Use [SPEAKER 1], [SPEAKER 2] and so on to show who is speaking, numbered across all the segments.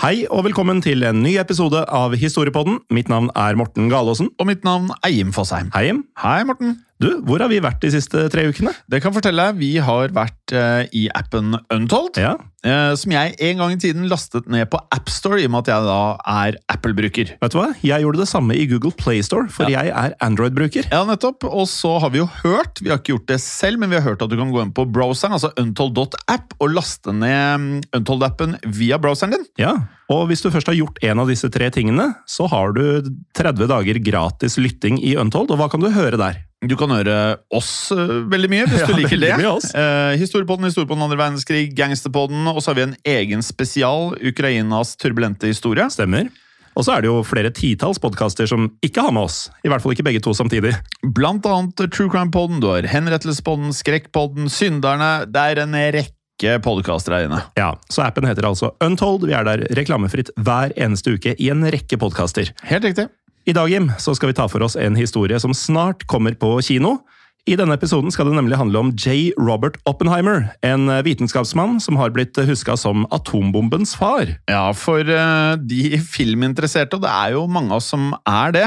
[SPEAKER 1] Hei og velkommen til en ny episode av Historiepodden. Mitt navn er Morten Galaasen.
[SPEAKER 2] Og mitt navn er Jim Fosheim.
[SPEAKER 1] Hei, Jim.
[SPEAKER 2] Hei, Morten.
[SPEAKER 1] Du, hvor har vi vært de siste tre ukene?
[SPEAKER 2] Det kan jeg fortelle. Vi har vært eh, i appen Untold,
[SPEAKER 1] Ja,
[SPEAKER 2] eh, som jeg en gang i tiden lastet ned på AppStore, i og med at jeg da er Apple-bruker.
[SPEAKER 1] vet du hva? Jeg gjorde det samme i Google Playstore, for jeg er Android-bruker.
[SPEAKER 2] Ja, nettopp. Og så har vi jo hørt, vi har ikke gjort det selv, men vi har hørt at du kan gå inn på browseren, altså untold.app, og laste ned mm, Untold-appen via browseren din.
[SPEAKER 1] Ja, og hvis du først har gjort en av disse tre tingene, så har du 30 dager gratis lytting i Untold, og hva kan du høre der?
[SPEAKER 2] Du kan høre oss eh, veldig mye, hvis
[SPEAKER 1] Ja,
[SPEAKER 2] du liker det. Eh, Historiepodden, Historiepodden andre verdenskrig, Gangsterpodden, og så har vi en egen spesial, Ukrainas turbulente historie.
[SPEAKER 1] Stemmer. Og så er det jo flere titalls podkaster som ikke har med oss. I hvert fall ikke begge to samtidig.
[SPEAKER 2] Blant annet True Crime-podden, du har Henrettelsespodden, Skrekkpodden, Synderne. Det er en rekke podkaster her inne.
[SPEAKER 1] Ja, Så appen heter altså Untold. Vi er der reklamefritt hver eneste uke i en rekke podkaster.
[SPEAKER 2] Helt riktig.
[SPEAKER 1] I dag Jim, så skal vi ta for oss en historie som snart kommer på kino. I denne episoden skal det nemlig handle om J. Robert Oppenheimer, en vitenskapsmann som har blitt huska som atombombens far.
[SPEAKER 2] Ja, for eh, de filminteresserte, og det er jo mange av oss som er det,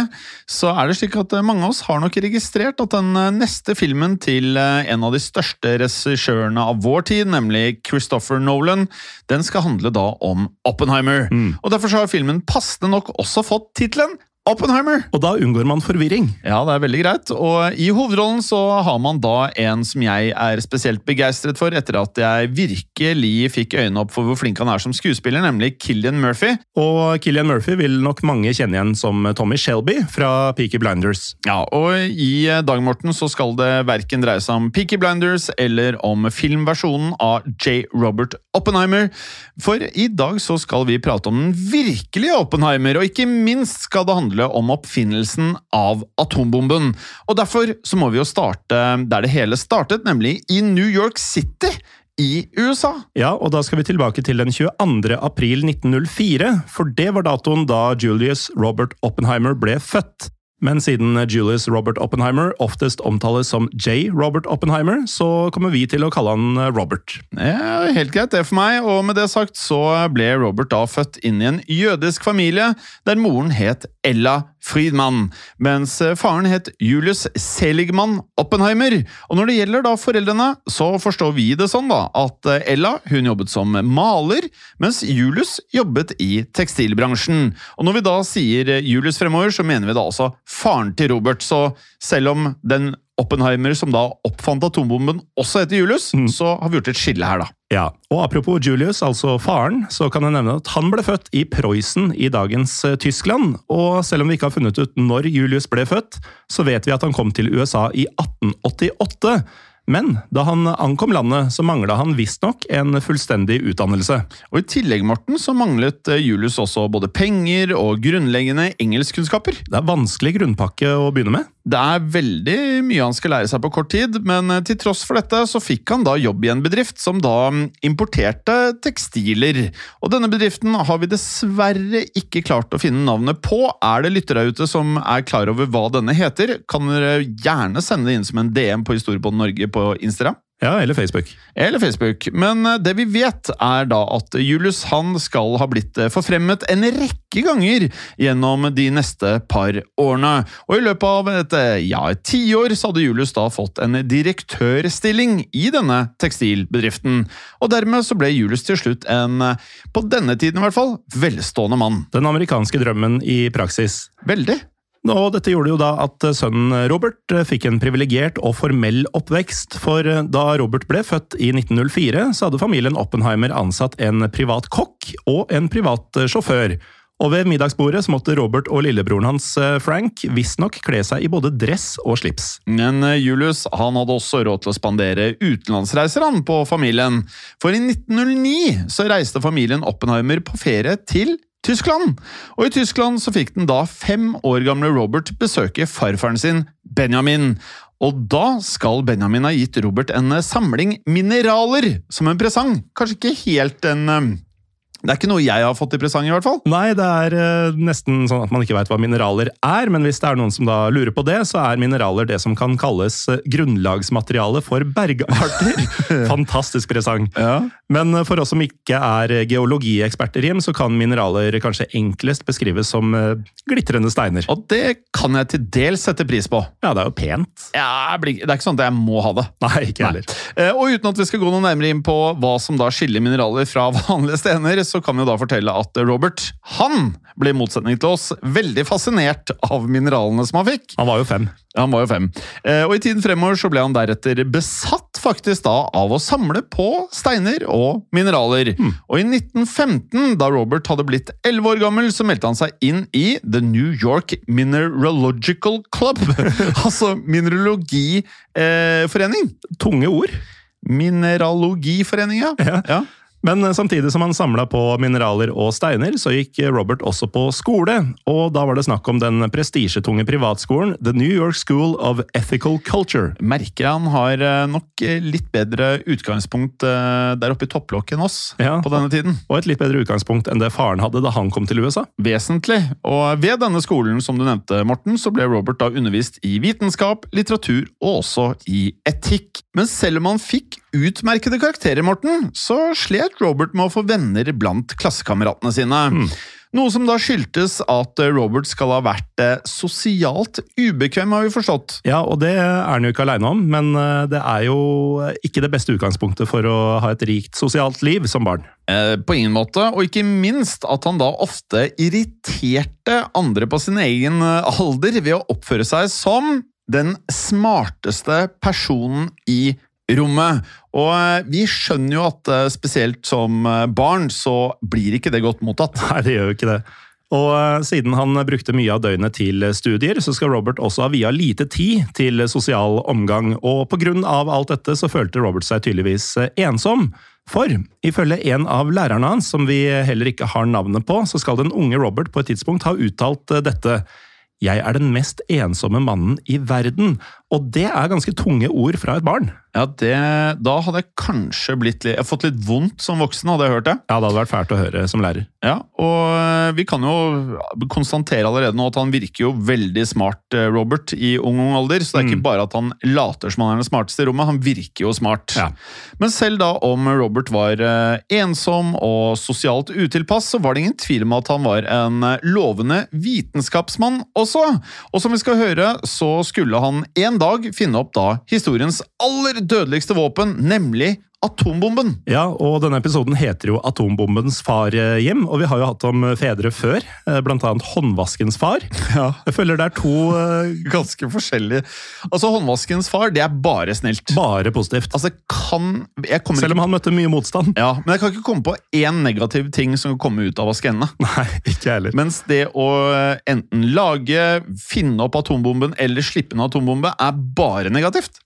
[SPEAKER 2] så er det slik at eh, mange av oss har nok registrert at den eh, neste filmen til eh, en av de største regissørene av vår tid, nemlig Christopher Nolan, den skal handle da om Oppenheimer. Og derfor har filmen passende nok også fått tittelen Oppenheimer.
[SPEAKER 1] Og da unngår man forvirring.
[SPEAKER 2] Ja, det er veldig greit. Og i hovedrollen så har man da en som jeg er spesielt begeistret for, etter at jeg virkelig fikk øynene opp for hvor flink han er som skuespiller, nemlig Killian Murphy.
[SPEAKER 1] Og Killian Murphy vil nok mange kjenne igjen som Tommy Shelby fra Peaky Blinders.
[SPEAKER 2] Ja, og i Dag Morten så skal det verken dreie seg om Peaky Blinders eller om filmversjonen av J. Robert Oppenheimer. For i dag så skal vi prate om den virkelige Oppenheimer, og ikke minst skal det handle om oppfinnelsen av atombomben. Og derfor så må vi jo starte der det hele startet, nemlig i New York City i USA.
[SPEAKER 1] Ja, og da skal vi tilbake til den 22. april 1904, for det var datoen da Julius Robert Oppenheimer ble født. Men siden Julius Robert Oppenheimer oftest omtales som J. Robert Oppenheimer, så kommer vi til å kalle han Robert.
[SPEAKER 2] Ja, helt greit det for meg, og med det sagt så ble Robert da født inn i en jødisk familie, der moren het Ella Friedmann, mens faren het Julius Seligmann Oppenheimer. Og når det gjelder da foreldrene, så forstår vi det sånn da, at Ella hun jobbet som maler, mens Julius jobbet i tekstilbransjen. Og når vi da sier Julius fremover, så mener vi da altså faren til Robert, så selv om den Oppenheimer som da oppfant atombomben også heter Julius, så har vi gjort et skille her da.
[SPEAKER 1] Ja, og apropos Julius, altså faren, så kan jeg nevne at han ble født i Prøysen i dagens eh, Tyskland, og selv om vi ikke har funnet ut når Julius ble født, så vet vi at han kom til USA i 1888. Men da han ankom landet, så mangla han visstnok en fullstendig utdannelse.
[SPEAKER 2] Og i tillegg, Morten, så manglet eh, Julius også både penger og grunnleggende engelskkunnskaper.
[SPEAKER 1] Det er vanskelig grunnpakke å begynne med.
[SPEAKER 2] Det er veldig mye han skal lære seg på kort tid, men eh, til tross for dette så fikk han da jobb i en bedrift som da mm, importerte tekstiler. Og denne bedriften har vi dessverre ikke klart å finne navnet på. Er det lyttere ute som er klar over hva denne heter, kan dere gjerne sende det inn som en DM på Historiepodden Norge på Instagram.
[SPEAKER 1] Ja, eller Facebook.
[SPEAKER 2] Eller Facebook. Men eh, det vi vet, er da at Julius han skal ha blitt eh, forfremmet en rekke ganger gjennom de neste par årene. Og i løpet av et eh, ja, et tiår så hadde Julius da fått en direktørstilling i denne tekstilbedriften. Og dermed så ble Julius til slutt en, på denne tiden i hvert fall, velstående mann.
[SPEAKER 1] Den amerikanske drømmen i praksis.
[SPEAKER 2] Veldig.
[SPEAKER 1] Og dette gjorde jo da at sønnen Robert fikk en privilegert og formell oppvekst, for da Robert ble født i 1904, så hadde familien Oppenheimer ansatt en privat kokk og en privat sjåfør. Og ved middagsbordet så måtte Robert og lillebroren hans Frank visstnok kle seg i både dress og slips.
[SPEAKER 2] Men eh, Julius han hadde også råd til å spandere utenlandsreiser han på familien. For i 1909 så reiste familien Oppenheimer på ferie til Tyskland! Og i Tyskland så fikk den da fem år gamle Robert besøke farfaren sin, Benjamin. Og da skal Benjamin ha gitt Robert en samling mineraler som en presang. Kanskje ikke helt en eh, det er ikke noe jeg har fått i presang, i hvert fall.
[SPEAKER 1] Nei, det er uh, nesten sånn at man ikke veit hva mineraler er, men hvis det er noen som da lurer på det, så er mineraler det som kan kalles uh, grunnlagsmateriale for bergarter. Fantastisk presang.
[SPEAKER 2] Ja.
[SPEAKER 1] Men uh, for oss som ikke er geologieksperter, Jim, så kan mineraler kanskje enklest beskrives som glitrende steiner.
[SPEAKER 2] Og det kan jeg til dels sette pris på.
[SPEAKER 1] Ja, det er jo pent.
[SPEAKER 2] Ja, Det er ikke sånn at jeg må ha det.
[SPEAKER 1] Nei, ikke heller.
[SPEAKER 2] Og uten at vi skal gå noe nærmere inn på hva som da skiller mineraler fra vanlige stener, så kan vi jo da fortelle at Robert han ble i motsetning til oss veldig fascinert av mineralene som han fikk.
[SPEAKER 1] Han var jo fem.
[SPEAKER 2] Han var jo fem. Eh, og I tiden fremover så ble han deretter besatt faktisk da av å samle på steiner og mineraler.
[SPEAKER 1] Hmm.
[SPEAKER 2] Og i 1915, da Robert hadde blitt elleve år gammel, så meldte han seg inn i The New York Mineralogical Club. altså mineralogiforening.
[SPEAKER 1] Eh, Tunge ord.
[SPEAKER 2] Mineralogiforening, ja.
[SPEAKER 1] Ja. Men eh, samtidig som han samla på mineraler og steiner, så gikk Robert også på skole. Og da var det snakk om den prestisjetunge privatskolen The New York School of Ethical Culture.
[SPEAKER 2] Merker han har eh, nok litt bedre utgangspunkt eh, der oppe i topplokket enn oss
[SPEAKER 1] Ja.
[SPEAKER 2] på denne tiden.
[SPEAKER 1] Og et litt bedre utgangspunkt enn det faren hadde da han kom til USA.
[SPEAKER 2] Vesentlig. Og ved denne skolen som du nevnte, Morten, så ble Robert da undervist i vitenskap, litteratur og også i etikk. Men selv om han fikk utmerkede karakterer, Morten, så slet Robert med å få venner blant klassekameratene sine. Noe som da skyldtes at Robert skal ha vært eh, sosialt ubekvem, har vi forstått.
[SPEAKER 1] Ja, og det er han jo ikke aleine om, men eh, det er jo ikke det beste utgangspunktet for å ha et rikt sosialt liv som barn.
[SPEAKER 2] Eh, På ingen måte, og ikke minst at han da ofte irriterte andre på sin egen eh, alder ved å oppføre seg som den smarteste personen i rommet. Og eh, vi skjønner jo at eh, spesielt som eh, barn så blir ikke det godt mottatt.
[SPEAKER 1] Nei, det gjør jo ikke det. Og siden han brukte mye av døgnet til studier, så skal Robert også ha via lite tid til sosial omgang. Og av alt dette så følte Robert seg tydeligvis ensom. For ifølge en av lærerne hans, som vi heller ikke har navnet på, så skal den unge Robert på et tidspunkt ha uttalt dette. Jeg er den mest ensomme mannen i verden. Og det er ganske tunge ord fra et barn.
[SPEAKER 2] Ja, det, Da hadde jeg kanskje blitt litt, jeg fått litt vondt som voksen, hadde jeg hørt det.
[SPEAKER 1] Ja, det hadde vært fælt å høre som lærer.
[SPEAKER 2] Ja, og eh, vi kan jo konstatere allerede nå at han virker jo veldig smart, eh, Robert, i ung, ung alder. Så det er ikke bare at han later som han er den smarteste i rommet, han virker jo smart.
[SPEAKER 1] Ja.
[SPEAKER 2] Men selv da om Robert var eh, ensom og sosialt utilpass, så var det ingen tvil om at han var en lovende vitenskapsmann også. Og som vi skal høre, så skulle han en dag finne opp da historiens aller dødeligste våpen, nemlig atombomben.
[SPEAKER 1] Ja, og denne episoden heter jo Atombombens far, hjem', Og vi har jo hatt om fedre før, eh, blant annet håndvaskens far. Jeg føler det er to eh,
[SPEAKER 2] Ganske forskjellige. Altså, håndvaskens far, det er bare snilt.
[SPEAKER 1] bare positivt.
[SPEAKER 2] Altså, kan
[SPEAKER 1] Selv om han møtte mye motstand.
[SPEAKER 2] Ja, men jeg kan ikke komme på én negativ ting som kan komme ut av å skanne.
[SPEAKER 1] Nei, ikke heller.
[SPEAKER 2] Mens det å eh, enten lage, finne opp atombomben eller slippe en atombombe er bare negativt.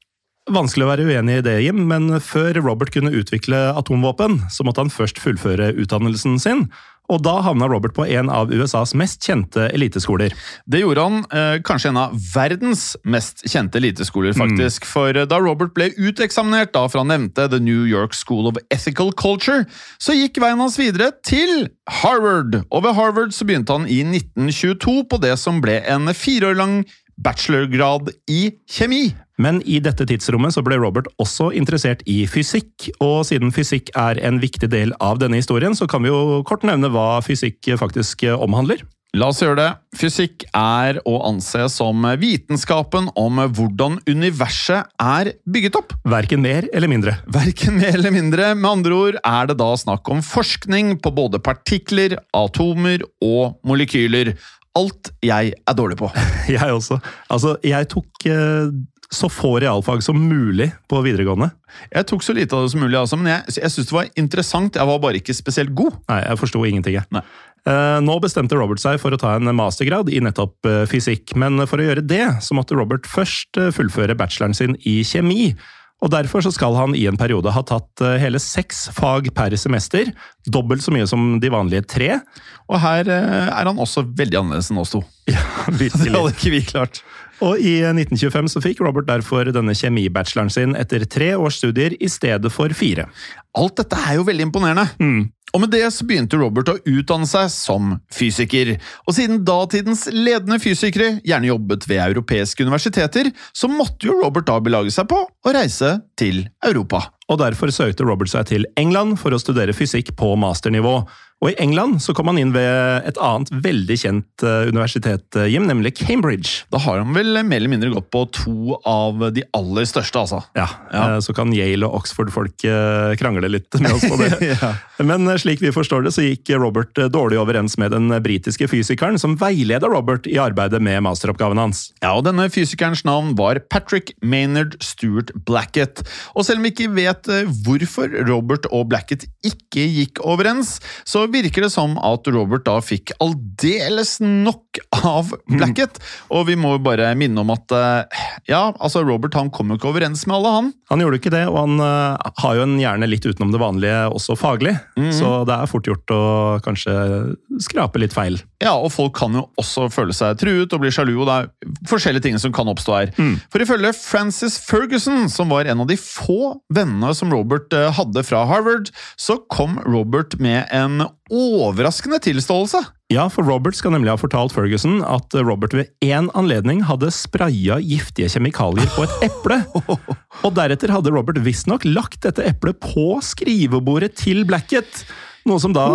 [SPEAKER 1] Vanskelig å være uenig i det, Jim, men før Robert kunne utvikle atomvåpen, så måtte han først fullføre utdannelsen sin. Og da havna Robert på en av USAs mest kjente eliteskoler.
[SPEAKER 2] Det gjorde han eh, kanskje en av verdens mest kjente eliteskoler, faktisk. For eh, da Robert ble uteksaminert da fra nevnte The New York School of Ethical Culture, så gikk veien hans videre til Harvard. Og ved Harvard så begynte han i 1922 på det som ble en fire år lang bachelorgrad i kjemi.
[SPEAKER 1] Men i dette tidsrommet så ble Robert også interessert i fysikk, og siden fysikk er en viktig del av denne historien, så kan vi jo kort nevne hva fysikk faktisk omhandler.
[SPEAKER 2] La oss gjøre det. Fysikk er å anse som vitenskapen om hvordan universet er bygget opp.
[SPEAKER 1] Verken mer eller mindre.
[SPEAKER 2] Verken mer eller mindre. Med andre ord er det da snakk om forskning på både partikler, atomer og molekyler. Alt jeg er dårlig på.
[SPEAKER 1] Jeg også. Altså, jeg tok eh, så få realfag som mulig på videregående.
[SPEAKER 2] Jeg tok så lite av det som mulig, altså, men jeg, jeg syntes det var interessant. Jeg var bare ikke spesielt god.
[SPEAKER 1] Nei, jeg forsto ingenting. jeg. Eh, Nå bestemte Robert seg for å ta en mastergrad i nettopp eh, fysikk, men for å gjøre det så måtte Robert først eh, fullføre bacheloren sin i kjemi. Og Derfor skal han i en periode ha tatt eh, hele seks fag per semester, dobbelt så mye som de vanlige tre.
[SPEAKER 2] Og her eh, er han også veldig annerledes enn oss to.
[SPEAKER 1] Ja, virkelig.
[SPEAKER 2] Det hadde ikke vi klart.
[SPEAKER 1] Og i 1925 så fikk Robert derfor denne kjemibacheloren sin etter tre års studier i stedet for fire.
[SPEAKER 2] Alt dette er jo veldig imponerende. Og med det så begynte Robert å utdanne seg som fysiker. Og siden datidens ledende fysikere gjerne jobbet ved europeiske universiteter, så måtte jo Robert da belage seg på å reise til Europa.
[SPEAKER 1] Og derfor søkte Robert seg til England for å studere fysikk på masternivå. Og i England så kom han inn ved et annet veldig kjent eh, universitet, eh, Jim, nemlig Cambridge.
[SPEAKER 2] Da har han vel mer eller mindre gått på to av de aller største, altså.
[SPEAKER 1] Ja,
[SPEAKER 2] Ja.
[SPEAKER 1] eh, Så kan Yale og Oxford-folk krangle litt med oss på det.
[SPEAKER 2] Ja.
[SPEAKER 1] Men slik vi forstår det, så gikk Robert dårlig overens med den britiske fysikeren som veileda Robert i arbeidet med masteroppgaven hans.
[SPEAKER 2] Ja, og denne fysikerens navn var Patrick Maynard Stuart Blackett. Og selv om vi ikke vet hvorfor Robert og Blackett ikke gikk overens, så virker det som at Robert da fikk aldeles nok av Blackett. Og vi må jo bare minne om at eh, ja, altså Robert han kom jo ikke overens med alle, han.
[SPEAKER 1] Han gjorde ikke det, og han uh, har jo en hjerne litt utenom det vanlige også faglig, så det er fort gjort å kanskje skrape litt feil.
[SPEAKER 2] Ja, og folk kan jo også føle seg truet og bli sjalu, og det er forskjellige ting som kan oppstå her. For ifølge Francis Ferguson, som var en av de få vennene som Robert eh, hadde fra Harvard, så kom Robert med en overraskende tilståelse.
[SPEAKER 1] Ja, for Robert skal nemlig ha fortalt Ferguson at Robert ved én anledning hadde spraya giftige kjemikalier på et eple. Og deretter hadde Robert visstnok lagt dette eplet på skrivebordet til Blackett. Noe som da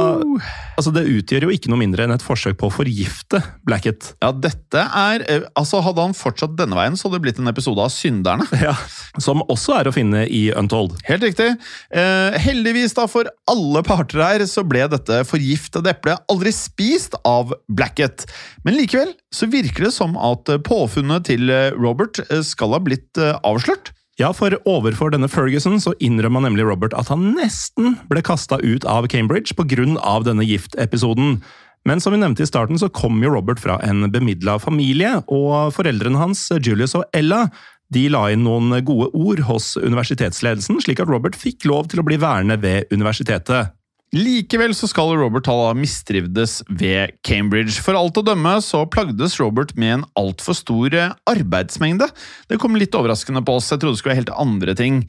[SPEAKER 1] Altså, det utgjør jo ikke noe mindre enn et forsøk på å forgifte Blackett.
[SPEAKER 2] Ja, dette er eh, Altså, hadde han fortsatt denne veien, så hadde det blitt en episode av Synderne.
[SPEAKER 1] Ja, Som også er å finne i Untold.
[SPEAKER 2] Helt riktig. Eh, heldigvis da for alle parter her, så ble dette forgiftede eplet aldri spist av Blackett. Men likevel så virker det som at eh, påfunnet til eh, Robert skal ha blitt avslørt.
[SPEAKER 1] Ja, for overfor denne Ferguson så innrømma nemlig Robert at han nesten ble kasta ut av Cambridge pga. denne giftepisoden. Men som vi nevnte i starten, så kom jo Robert fra en bemidla familie, og foreldrene hans, Julius og Ella, de la inn noen gode ord hos universitetsledelsen, slik at Robert fikk lov til å bli værende ved universitetet.
[SPEAKER 2] Likevel så skal Robert ha mistrivdes ved Cambridge. For alt å dømme så plagdes Robert med en altfor stor eh, arbeidsmengde. Det kom litt overraskende på oss, jeg trodde det skulle være helt andre ting.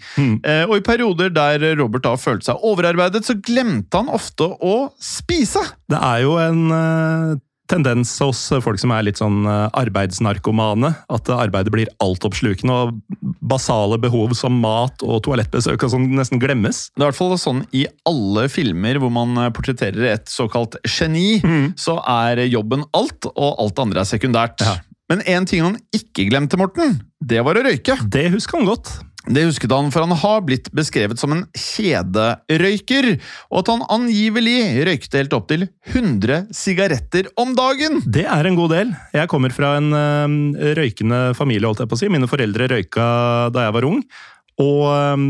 [SPEAKER 2] Eh, og i perioder der Robert da følte seg overarbeidet, så glemte han ofte å spise.
[SPEAKER 1] Det er jo en eh, tendens hos folk som er litt sånn eh, arbeidsnarkomane, at arbeidet blir altoppslukende, og basale behov som mat og toalettbesøk og sånn nesten glemmes.
[SPEAKER 2] Det er i hvert fall sånn i alle filmer hvor man eh, portretterer et såkalt geni, så er jobben alt, og alt det andre er sekundært.
[SPEAKER 1] Ja.
[SPEAKER 2] Men en ting han ikke glemte, Morten, det var å røyke.
[SPEAKER 1] Det husker han godt.
[SPEAKER 2] Det husket han, for han har blitt beskrevet som en kjederøyker, og at han angivelig røykte helt opp til 100 sigaretter om dagen!
[SPEAKER 1] Det er en god del. Jeg kommer fra en ø, røykende familie, holdt jeg på å si. Mine foreldre røyka da jeg var ung. Og eh,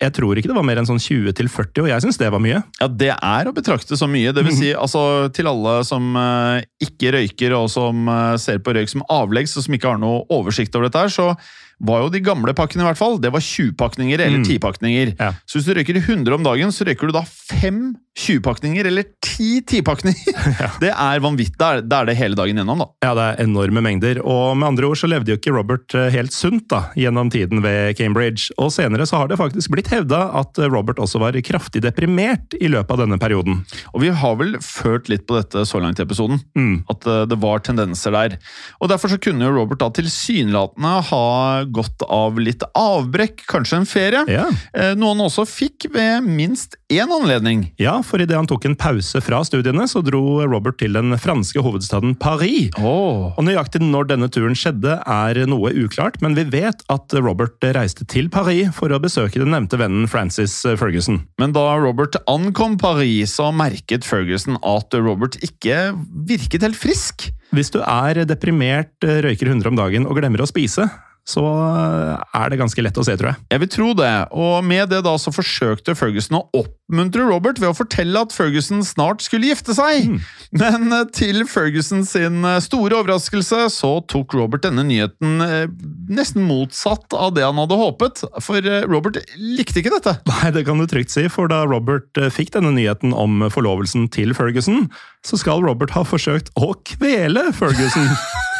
[SPEAKER 1] jeg tror ikke det var mer enn sånn 20 til 40, og jeg syns det var mye.
[SPEAKER 2] Ja, det er å betrakte som mye. Det vil si, altså, til alle som eh, ikke røyker, og som eh, ser på røyk som avleggs, og som ikke har noe oversikt over dette her, så var jo de gamle pakkene, i hvert fall. Det var 20-pakninger eller 10-pakninger.
[SPEAKER 1] Ja.
[SPEAKER 2] Så hvis du røyker 100 om dagen, så røyker du da fem 20-pakninger eller ti 10-pakninger! Det er vanvittig. Da er, da er det hele dagen gjennom, da.
[SPEAKER 1] Ja, det er enorme mengder, og med andre ord så levde jo ikke Robert eh, helt sunt da, gjennom tiden ved Cambridge, og senere så har det faktisk blitt hevda at eh, Robert også var kraftig deprimert i løpet av denne perioden.
[SPEAKER 2] Og vi har vel ført litt på dette så langt i episoden. At eh, det var tendenser der. Og Derfor så kunne jo Robert da tilsynelatende ha gått av litt avbrekk, kanskje en ferie.
[SPEAKER 1] Ja.
[SPEAKER 2] Eh, Noe han også fikk ved minst én anledning.
[SPEAKER 1] Ja, for idet han tok en pause fra studiene, så dro Robert til den franske hovedstaden Paris.
[SPEAKER 2] Oh.
[SPEAKER 1] Og Nøyaktig når denne turen skjedde, er noe uklart, men vi vet at Robert reiste til Paris for å besøke den nevnte vennen Francis Ferguson.
[SPEAKER 2] Men da Robert ankom Paris, så merket Ferguson at Robert ikke virket helt frisk.
[SPEAKER 1] Hvis du er deprimert, røyker 100 om dagen og glemmer å spise, så er det ganske lett å se, tror jeg.
[SPEAKER 2] Jeg vil tro det, og med det da så forsøkte Ferguson å oppmuntre Robert ved å fortelle at Ferguson snart skulle gifte seg. Men eh, til Ferguson sin eh, store overraskelse så tok Robert denne nyheten eh, nesten motsatt av det han hadde håpet, for eh, Robert likte ikke dette.
[SPEAKER 1] Nei, det kan du trygt si, for da Robert eh, fikk denne nyheten om forlovelsen til Ferguson, så skal Robert ha forsøkt å kvele Ferguson.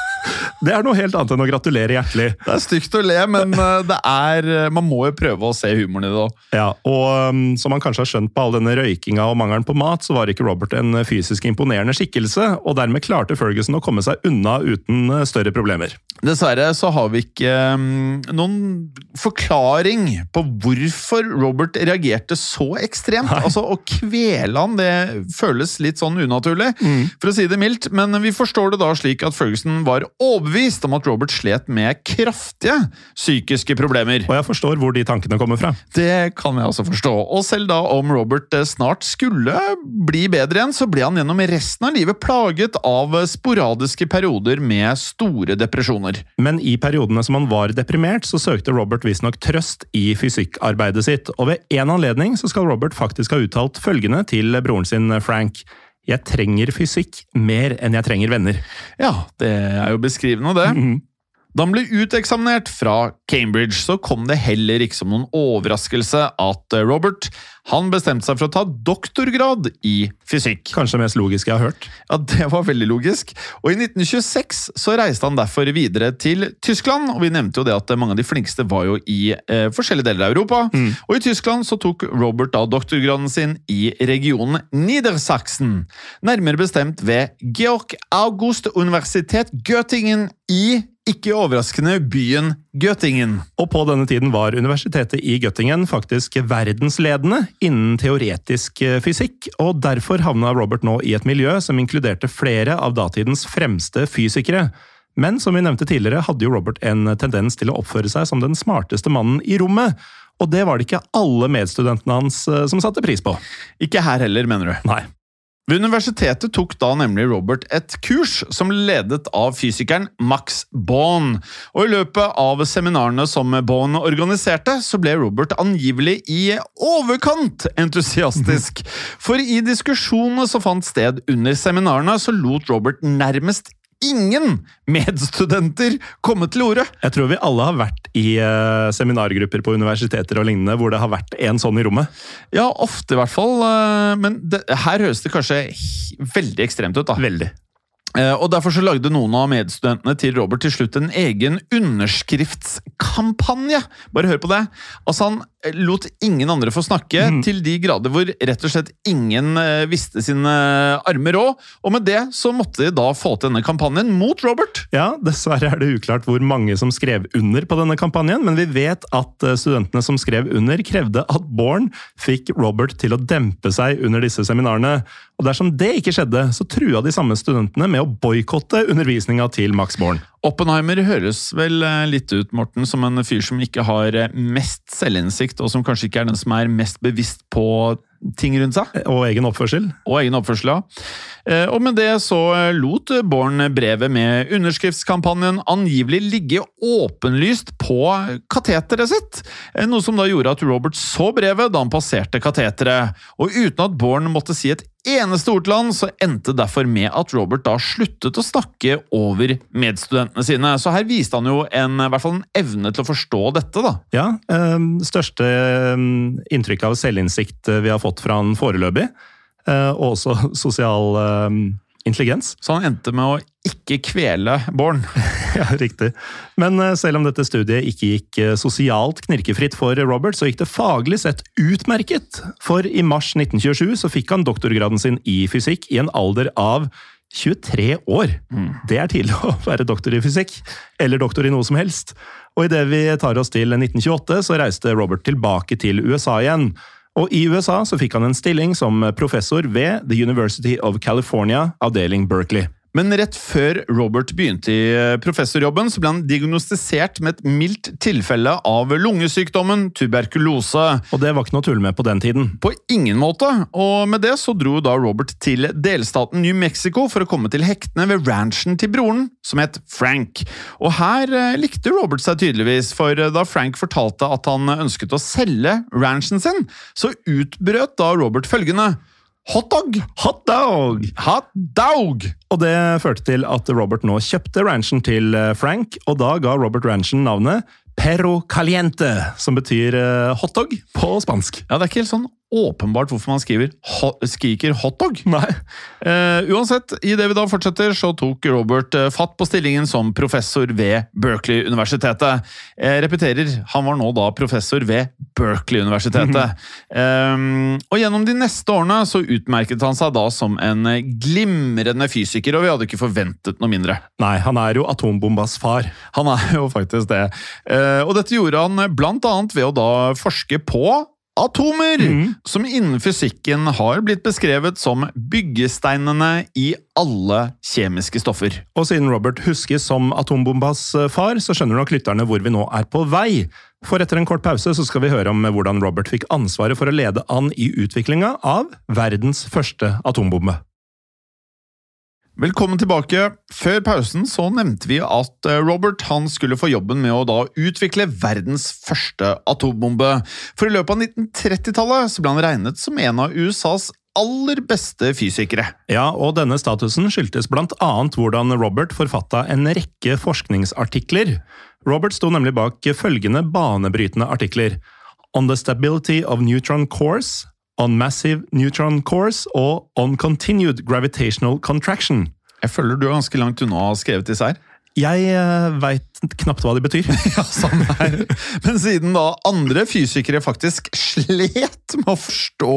[SPEAKER 1] Det er noe helt annet enn å gratulere hjertelig.
[SPEAKER 2] Det er stygt å le, men eh, det er, eh, man må jo prøve å se humoren i det òg.
[SPEAKER 1] Ja, og um, som man kanskje har skjønt på all denne røykinga og mangelen på mat, så var ikke Robert en fysisk imponerende skikkelse, og dermed klarte Ferguson å komme seg unna uten eh, større problemer.
[SPEAKER 2] Dessverre så har vi ikke mm, noen forklaring på hvorfor Robert reagerte så ekstremt. Altså, Å kvele han, det føles litt sånn unaturlig, for å si det mildt. Men vi forstår det da slik at Ferguson var overbevist om at Robert slet med kraftige psykiske problemer.
[SPEAKER 1] Og jeg forstår hvor de tankene kommer fra.
[SPEAKER 2] Det kan jeg også forstå. Og selv da om Robert eh, snart skulle bli bedre igjen, så ble han gjennom resten av livet plaget av sporadiske perioder med store depresjoner.
[SPEAKER 1] Men i periodene som han var deprimert, så søkte Robert visstnok trøst i fysikkarbeidet sitt, og ved en anledning så skal Robert faktisk ha uttalt følgende til broren sin Frank. Jeg trenger fysikk mer enn jeg trenger venner.
[SPEAKER 2] Ja, det er jo beskrivende, det. Da han ble uteksaminert fra Cambridge, så kom det heller ikke som noen overraskelse at eh, Robert han bestemte seg for å ta doktorgrad i fysikk.
[SPEAKER 1] Kanskje det mest logiske jeg har hørt.
[SPEAKER 2] Ja, Det var veldig logisk. Og I 1926 så reiste han derfor videre til Tyskland. og Vi nevnte jo det at mange av de flinkeste var jo i eh, forskjellige deler av Europa. Og I Tyskland så tok Robert da doktorgraden sin i regionen Niedersachsen. Nærmere bestemt ved Georg August Universitet Göttingen i ikke overraskende byen Göttingen.
[SPEAKER 1] Og på denne tiden var universitetet i Göttingen faktisk verdensledende innen teoretisk eh, fysikk, og derfor havna Robert nå i et miljø som inkluderte flere av datidens fremste fysikere. Men som vi nevnte tidligere, hadde jo Robert en tendens til å oppføre seg som den smarteste mannen i rommet. Og det var det ikke alle medstudentene hans eh, som satte pris på.
[SPEAKER 2] Ikke her heller, mener du?
[SPEAKER 1] Nei.
[SPEAKER 2] Ved universitetet tok da nemlig Robert et kurs som ledet av fysikeren Max Bohn. Og i løpet av seminarene som Bohn organiserte, så ble Robert angivelig i overkant entusiastisk. For i diskusjonene som fant sted under seminarene, så lot Robert nærmest ingen medstudenter komme til orde.
[SPEAKER 1] Jeg tror vi alle har vært i uh, seminargrupper på universiteter og lignende hvor det har vært en sånn i rommet.
[SPEAKER 2] Ja, ofte i hvert fall. Uh, Men det, her høres det kanskje veldig ekstremt ut, da.
[SPEAKER 1] Veldig.
[SPEAKER 2] Eh, Og Derfor så lagde noen av medstudentene til Robert til slutt en egen underskriftskampanje. Bare hør på det. Altså Han lot ingen andre få snakke, til de grader hvor rett og slett ingen eh, visste sine armer råd. Og med det så måtte de da få til denne kampanjen mot Robert.
[SPEAKER 1] Ja, dessverre er det uklart hvor mange som skrev under på denne kampanjen, men vi vet at eh, studentene som skrev under, krevde at Born fikk Robert til å dempe seg under disse seminarene. Og dersom det ikke skjedde, så trua de samme studentene med å boikotte undervisninga til Max Born.
[SPEAKER 2] Oppenheimer høres vel eh, litt ut Morten, som en fyr som ikke har eh, mest selvinnsikt, og som kanskje ikke er den som er mest bevisst på ting rundt seg.
[SPEAKER 1] Og egen oppførsel.
[SPEAKER 2] Og egen oppførsel, ja. Eh, Og med det så lot Born brevet med underskriftskampanjen angivelig ligge åpenlyst på kateteret sitt, Eh, noe som da gjorde at Robert så brevet da han passerte kateteret. Og uten at Born måtte si et eneste ord til han, så endte derfor med at Robert da sluttet å snakke over medstudentene sine. Så her viste han jo en, i hvert fall en evne til å forstå dette, da.
[SPEAKER 1] Ja, eh, største eh, inntrykk av selvinnsikt eh, vi har fått fra han foreløpig. Eh, og også sosial eh, intelligens.
[SPEAKER 2] Så han endte med å ikke kvele Born.
[SPEAKER 1] Ja, riktig. Men eh, selv om dette studiet ikke gikk sosialt knirkefritt for Robert, så gikk det faglig sett utmerket. For i mars 1927 så fikk han doktorgraden sin i fysikk i en alder av 23 år. Det er tidlig å være doktor i fysikk, eller doktor i noe som helst. Og idet vi tar oss til 1928, så reiste Robert tilbake til USA igjen. Og i USA så fikk han en stilling som professor ved The University of California, avdeling Berkeley.
[SPEAKER 2] Men rett før Robert begynte i eh, professorjobben, så ble han diagnostisert med et mildt tilfelle av lungesykdommen tuberkulose.
[SPEAKER 1] Og det var ikke noe å tulle med på den tiden.
[SPEAKER 2] På ingen måte, og med det så dro da Robert til delstaten New Mexico for å komme til hektene ved ranchen til broren, som het Frank. Og her eh, likte Robert seg tydeligvis, for eh, da Frank fortalte at han ønsket å selge ranchen sin, så utbrøt da Robert følgende Hotdog!
[SPEAKER 1] Hot dog!
[SPEAKER 2] Hot dog!
[SPEAKER 1] Og det førte til at Robert nå kjøpte ranchen til eh, Frank, og da ga Robert ranchen navnet Perro Caliente, som betyr eh, hotdog på spansk.
[SPEAKER 2] Ja, det er ikke helt sånn åpenbart hvorfor man skriver ho skriker hotdog.
[SPEAKER 1] Nei.
[SPEAKER 2] Uh, uansett, idet vi da fortsetter, så tok Robert uh, fatt på stillingen som professor ved Berkeley-universitetet. Jeg repeterer, han var nå da professor ved Berkeley-universitetet. um, og gjennom de neste årene så utmerket han seg da som en glimrende fysiker, og vi hadde ikke forventet noe mindre.
[SPEAKER 1] Nei, han er jo atombombas far.
[SPEAKER 2] Han er jo faktisk det. Uh, og dette gjorde han blant annet ved å da forske på atomer, som innen fysikken har blitt beskrevet som byggesteinene i alle kjemiske stoffer.
[SPEAKER 1] Og siden Robert huskes som atombombas eh, far, så skjønner nok lytterne hvor vi nå er på vei. For etter en kort pause så skal vi høre om hvordan Robert fikk ansvaret for å lede an i utviklinga av verdens første atombombe.
[SPEAKER 2] Velkommen tilbake. Før pausen så nevnte vi at eh, Robert han skulle få jobben med å da utvikle verdens første atombombe. For i løpet av 1930-tallet så ble han regnet som en av USAs aller beste fysikere.
[SPEAKER 1] Ja, og denne statusen skyldtes annet hvordan Robert forfatta en rekke forskningsartikler. Robert sto nemlig bak følgende banebrytende artikler. On the stability of neutron cores, On massive neutron cores og On continued gravitational contraction.
[SPEAKER 2] Jeg føler du er ganske langt unna å ha skrevet disse her.
[SPEAKER 1] Jeg uh, veit knapt hva de betyr.
[SPEAKER 2] ja, samme her. Men siden da andre fysikere faktisk slet med å forstå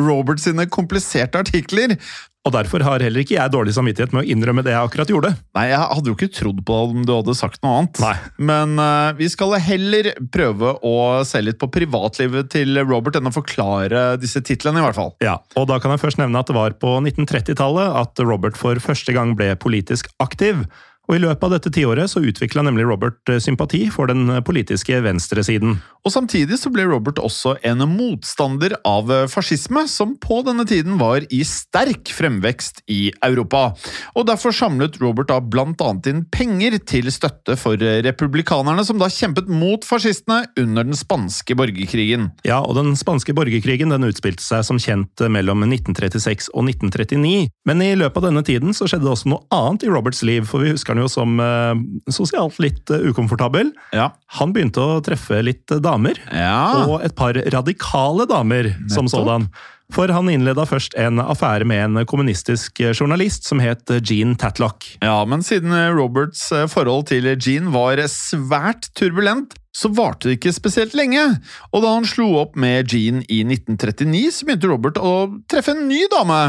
[SPEAKER 2] Robert sine kompliserte artikler,
[SPEAKER 1] og derfor har heller ikke jeg dårlig samvittighet med å innrømme det jeg akkurat gjorde.
[SPEAKER 2] Nei, jeg hadde jo ikke trodd på om du hadde sagt noe annet.
[SPEAKER 1] Nei.
[SPEAKER 2] Men uh, vi skal heller prøve å se litt på privatlivet til Robert enn å forklare disse titlene, i hvert fall.
[SPEAKER 1] Ja, og da kan jeg først nevne at det var på 1930-tallet at Robert for første gang ble politisk aktiv. Og I løpet av dette tiåret så utvikla nemlig Robert eh, sympati for den politiske venstresiden.
[SPEAKER 2] Og Samtidig så ble Robert også en motstander av fascisme, som på denne tiden var i sterk fremvekst i Europa. Og Derfor samlet Robert da blant annet inn penger til støtte for republikanerne, som da kjempet mot fascistene under den spanske borgerkrigen.
[SPEAKER 1] Ja, og Den spanske borgerkrigen den utspilte seg som kjent mellom 1936 og 1939. Men i løpet av denne tiden så skjedde det også noe annet i Roberts liv, for vi husker han jo som eh, sosialt litt eh, ukomfortabel.
[SPEAKER 2] Ja.
[SPEAKER 1] Han begynte å treffe litt damer,
[SPEAKER 2] Ja.
[SPEAKER 1] og et par radikale damer som
[SPEAKER 2] Nettopp.
[SPEAKER 1] sådan. For han innleda først en affære med en kommunistisk journalist som het Jean Tatlock.
[SPEAKER 2] Ja, men siden Roberts eh, forhold til Jean var svært turbulent, så varte det ikke spesielt lenge. Og da han slo opp med Jean i 1939, så begynte Robert å treffe en ny dame.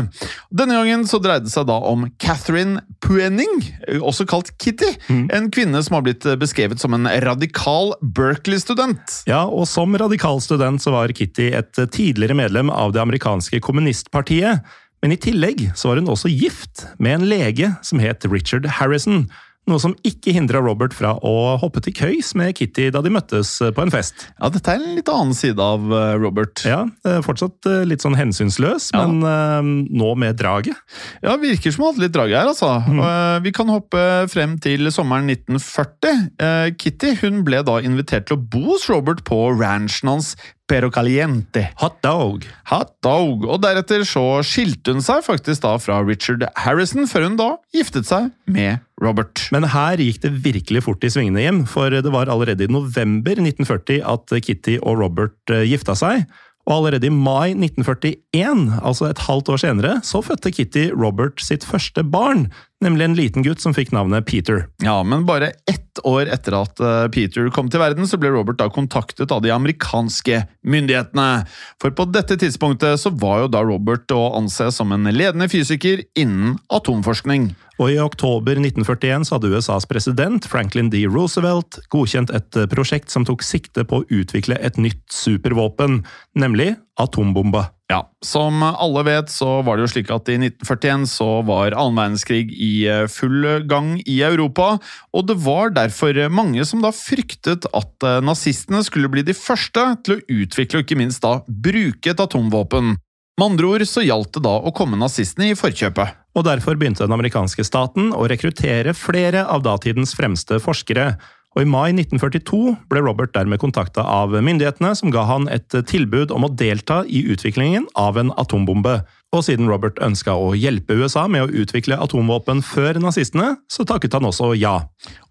[SPEAKER 2] Denne gangen så dreide det seg da om Catherine Puenning, også kalt Kitty. En kvinne som har blitt beskrevet som en radikal Berkeley-student.
[SPEAKER 1] Ja, og som radikal student så var Kitty et tidligere medlem av det amerikanske kommunistpartiet. Men i tillegg så var hun også gift med en lege som het Richard Harrison. Noe som ikke hindra Robert fra å hoppe til køys med Kitty da de møttes på en fest.
[SPEAKER 2] Ja, Dette er en litt annen side av eh, Robert.
[SPEAKER 1] Ja, eh, Fortsatt eh, litt sånn hensynsløs,
[SPEAKER 2] Ja.
[SPEAKER 1] men eh, nå med draget.
[SPEAKER 2] Ja, Virker som han hadde litt drag her, altså. Eh, Vi kan hoppe frem til sommeren 1940. Eh, Kitty hun ble da invitert til å bo hos Robert på ranchen hans Pero Caliente.
[SPEAKER 1] Hot dog!
[SPEAKER 2] Hot dog. Og deretter så skilte hun seg faktisk da fra Richard Harrison, før hun da giftet seg med Robert.
[SPEAKER 1] Men her gikk det virkelig fort i svingene, Jim. For det var allerede i november 1940 at Kitty og Robert eh, gifta seg. Og allerede i mai 1941, altså et halvt år senere, så fødte Kitty Robert sitt første barn. Nemlig en liten gutt som fikk navnet Peter.
[SPEAKER 2] Ja, men bare ett år etter at eh, Peter kom til verden, så ble Robert da kontaktet av de amerikanske myndighetene. For på dette tidspunktet så var jo da Robert å anse som en ledende fysiker innen atomforskning.
[SPEAKER 1] Og i oktober 1941 så hadde USAs president Franklin D. Roosevelt godkjent et eh, prosjekt som tok sikte på å utvikle et nytt supervåpen, nemlig atombomba.
[SPEAKER 2] Ja, Som alle vet, så var det jo slik at i 1941 så var annen verdenskrig i eh, full gang i Europa, og det var derfor mange som da fryktet at eh, nazistene skulle bli de første til å utvikle og ikke minst da bruke et atomvåpen. Med andre ord så gjaldt det da å komme nazistene i forkjøpet.
[SPEAKER 1] Og derfor begynte den amerikanske staten å rekruttere flere av datidens fremste forskere. Og i mai 1942 ble Robert dermed kontakta av myndighetene, som ga han et tilbud om å delta i utviklingen av en atombombe. Og siden Robert ønska å hjelpe USA med å utvikle atomvåpen før nazistene, så takket han også ja.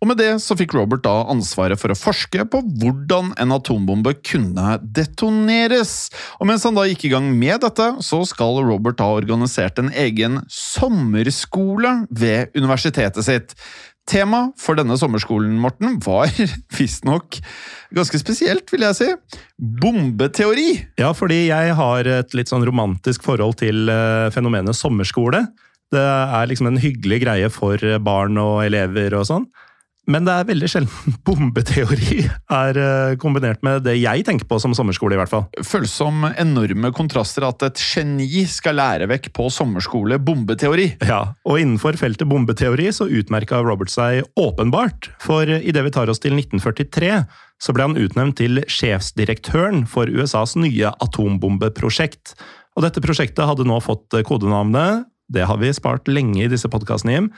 [SPEAKER 2] Og med det så fikk Robert da ansvaret for å forske på hvordan en atombombe kunne detoneres. Og mens han da gikk i gang med dette, så skal Robert ha organisert en egen sommerskole ved universitetet sitt. Tema for denne sommerskolen, Morten, var visstnok ganske spesielt, vil jeg si. Bombeteori!
[SPEAKER 1] Ja, fordi jeg har et litt sånn romantisk forhold til eh, fenomenet sommerskole. Det er liksom en hyggelig greie for barn og elever og sånn. Men det er veldig sjelden bombeteori er eh, kombinert med det jeg tenker på som sommerskole, i hvert fall.
[SPEAKER 2] Føles som enorme kontraster at et geni skal lære vekk på sommerskole bombeteori.
[SPEAKER 1] Ja, Og innenfor feltet bombeteori så utmerka Robert seg åpenbart. For idet vi tar oss til 1943, så ble han utnevnt til sjefsdirektøren for USAs nye atombombeprosjekt. Og dette prosjektet hadde nå fått kodenavnet, det har vi spart lenge i disse podkastene, Jim,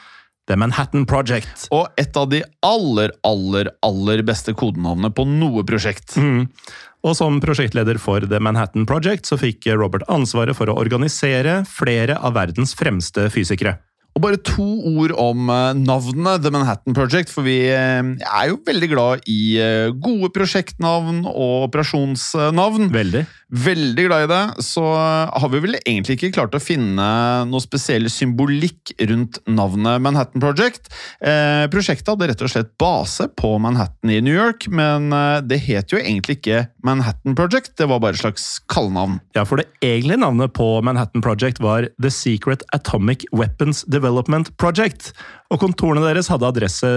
[SPEAKER 1] The Manhattan Project.
[SPEAKER 2] Og et av de aller, aller, aller beste kodenavnene på noe prosjekt.
[SPEAKER 1] Mm. Og som prosjektleder for The Manhattan Project så fikk Robert ansvaret for å organisere flere av verdens fremste fysikere.
[SPEAKER 2] Og bare to ord om eh, navnet The Manhattan Project, for vi eh, er jo veldig glad i eh, gode prosjektnavn og operasjonsnavn.
[SPEAKER 1] Veldig.
[SPEAKER 2] Veldig glad i det, så har vi vel egentlig ikke klart å finne noe spesiell symbolikk rundt navnet Manhattan Project. Eh, prosjektet hadde rett og slett base på Manhattan i New York, men det het jo egentlig ikke Manhattan Project, det var bare et slags kallenavn.
[SPEAKER 1] Ja, for det egentlige navnet på Manhattan Project var The Secret Atomic Weapons Development Project. Og kontorene deres hadde adresse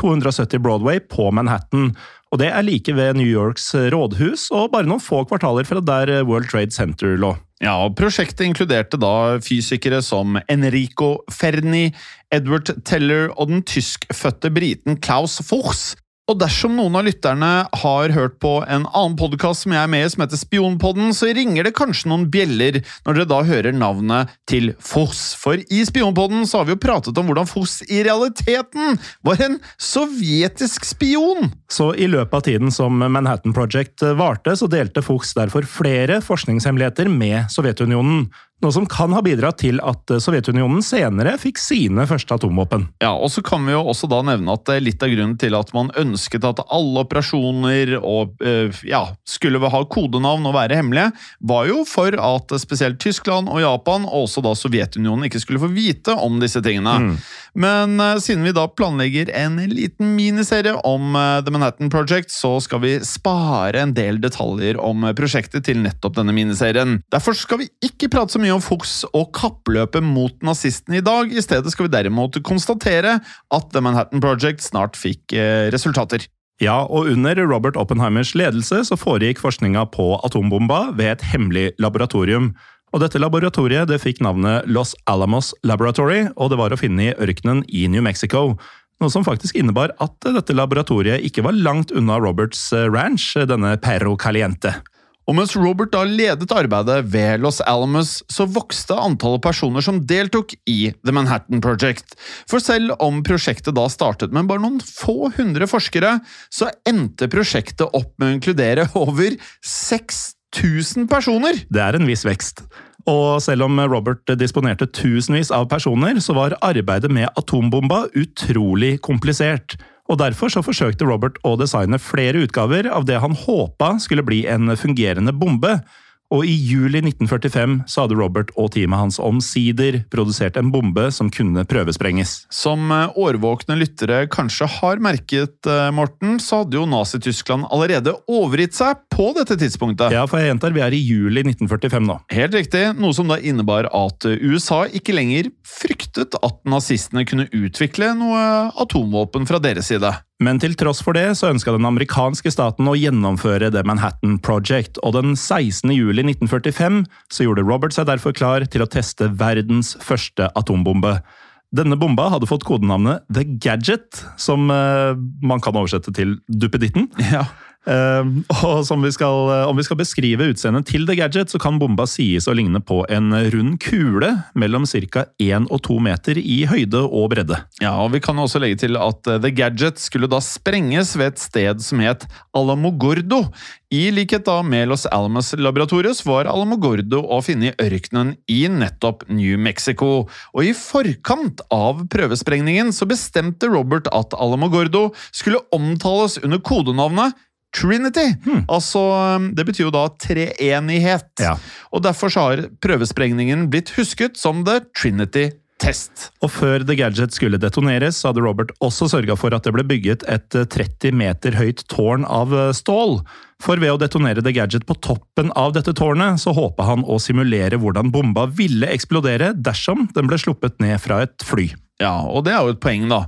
[SPEAKER 1] 270 Broadway på Manhattan. Og det er like ved New Yorks rådhus, og bare noen få kvartaler fra der World Trade Center lå.
[SPEAKER 2] Ja, og Prosjektet inkluderte da fysikere som Enrico Ferni, Edward Teller og den tyskfødte briten Klaus Fuchs. Og dersom noen av lytterne har hørt på en annen podkast som jeg er med i, som heter Spionpodden, så ringer det kanskje noen bjeller når dere da hører navnet til Foss. For i Spionpodden så har vi jo pratet om hvordan Foss i realiteten var en sovjetisk spion!
[SPEAKER 1] Så i løpet av tiden som Manhattan Project varte, så delte Foss derfor flere forskningshemmeligheter med Sovjetunionen. Noe som kan ha bidratt til at Sovjetunionen senere fikk sine første atomvåpen.
[SPEAKER 2] Ja, og så kan vi jo også da nevne at litt av grunnen til at man ønsket at alle operasjoner og eh, ja, skulle ha kodenavn og være hemmelige, var jo for at spesielt Tyskland og Japan, og også da Sovjetunionen, ikke skulle få vite om disse tingene. Men eh, siden vi da planlegger en liten miniserie om eh, The Manhattan Project, så skal vi spare en del detaljer om prosjektet til nettopp denne miniserien. Derfor skal vi ikke prate så mye om Fuchs og kappløpet mot nazistene i dag. I stedet skal vi derimot konstatere at The Manhattan Project snart fikk eh, resultater.
[SPEAKER 1] Ja, og under Robert Oppenheimers ledelse så foregikk forskninga på atombomba ved et hemmelig laboratorium. Og dette laboratoriet det fikk navnet Los Alamos Laboratory, og det var å finne i ørkenen i New Mexico. Noe som faktisk innebar at dette laboratoriet ikke var langt unna Roberts eh, ranch, denne Perro Caliente.
[SPEAKER 2] Og mens Robert da ledet arbeidet ved Los Alamos, så vokste antallet personer som deltok i The Manhattan Project. For selv om prosjektet da startet med bare noen få hundre forskere, så endte prosjektet opp med å inkludere over 6000 personer!
[SPEAKER 1] Det er en viss vekst. Og selv om Robert disponerte tusenvis av personer, så var arbeidet med atombomba utrolig komplisert. Og Derfor så forsøkte Robert å designe flere utgaver av det han håpa skulle bli en fungerende bombe, og i juli 1945 så hadde Robert og teamet hans omsider produsert en bombe som kunne prøvesprenges.
[SPEAKER 2] Som eh, årvåkne lyttere kanskje har merket, eh, Morten, så hadde jo Nazi-Tyskland allerede overgitt seg på dette tidspunktet.
[SPEAKER 1] Ja, for jeg gjentar, vi er i juli 1945 nå.
[SPEAKER 2] Helt riktig, noe som da innebar at eh, USA ikke lenger fryktet at nazistene kunne utvikle noe atomvåpen fra deres side.
[SPEAKER 1] Men til tross for det så ønska den amerikanske staten å gjennomføre The Manhattan Project, og den 16. juli 1945 så gjorde Robert seg derfor klar til å teste verdens første atombombe. Denne bomba hadde fått kodenavnet The Gadget, som uh, man kan oversette til duppeditten.
[SPEAKER 2] Ja.
[SPEAKER 1] Uh, og vi skal, uh, Om vi skal beskrive utseendet til The Gadget, så kan bomba sies å ligne på en rund kule mellom ca. 1 og 2 meter i høyde og bredde.
[SPEAKER 2] Ja, og Vi kan også legge til at uh, The Gadget skulle da sprenges ved et sted som het Alamogordo. I likhet da med Los Alamos Laboratorios var Alamogordo å finne i ørkenen i nettopp New Mexico. Og i forkant av prøvesprengningen så bestemte Robert at Alamogordo skulle omtales under kodenavnet Trinity.
[SPEAKER 1] Hmm.
[SPEAKER 2] Altså, Det betyr jo da treenighet.
[SPEAKER 1] Ja.
[SPEAKER 2] Og Derfor har prøvesprengningen blitt husket som The Trinity Test.
[SPEAKER 1] Og før The Gadget skulle detoneres, så hadde Robert også sørga for at det ble bygget et 30 meter høyt tårn av stål. For ved å detonere The Gadget på toppen av dette tårnet, så håpa han å simulere hvordan bomba ville eksplodere dersom den ble sluppet ned fra et fly.
[SPEAKER 2] Ja, og det er jo et poeng, da.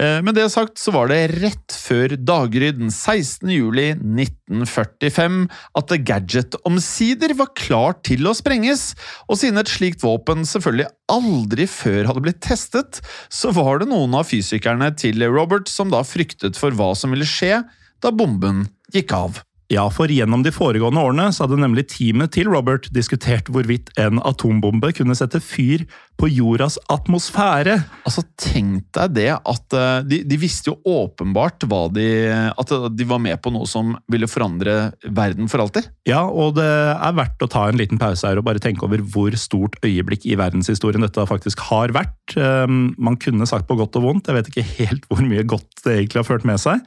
[SPEAKER 2] Eh, Med det sagt så var det rett før daggry den 16. juli 1945 at The Gadget omsider var klar til å sprenges. Og siden et slikt våpen selvfølgelig aldri før hadde blitt testet, så var det noen av fysikerne til Robert som da fryktet for hva som ville skje da bomben gikk av.
[SPEAKER 1] Ja, for gjennom de foregående årene så hadde nemlig teamet til Robert diskutert hvorvidt en atombombe kunne sette fyr på jordas atmosfære.
[SPEAKER 2] Altså, Tenk deg det at eh, de, de visste jo åpenbart de, at de var med på noe som ville forandre verden for alltid.
[SPEAKER 1] Ja, og det er verdt å ta en liten pause her og bare tenke over hvor stort øyeblikk i verdenshistorien dette faktisk har vært. Um, Man kunne sagt på godt og vondt, jeg vet ikke helt hvor mye godt det egentlig har ført med seg.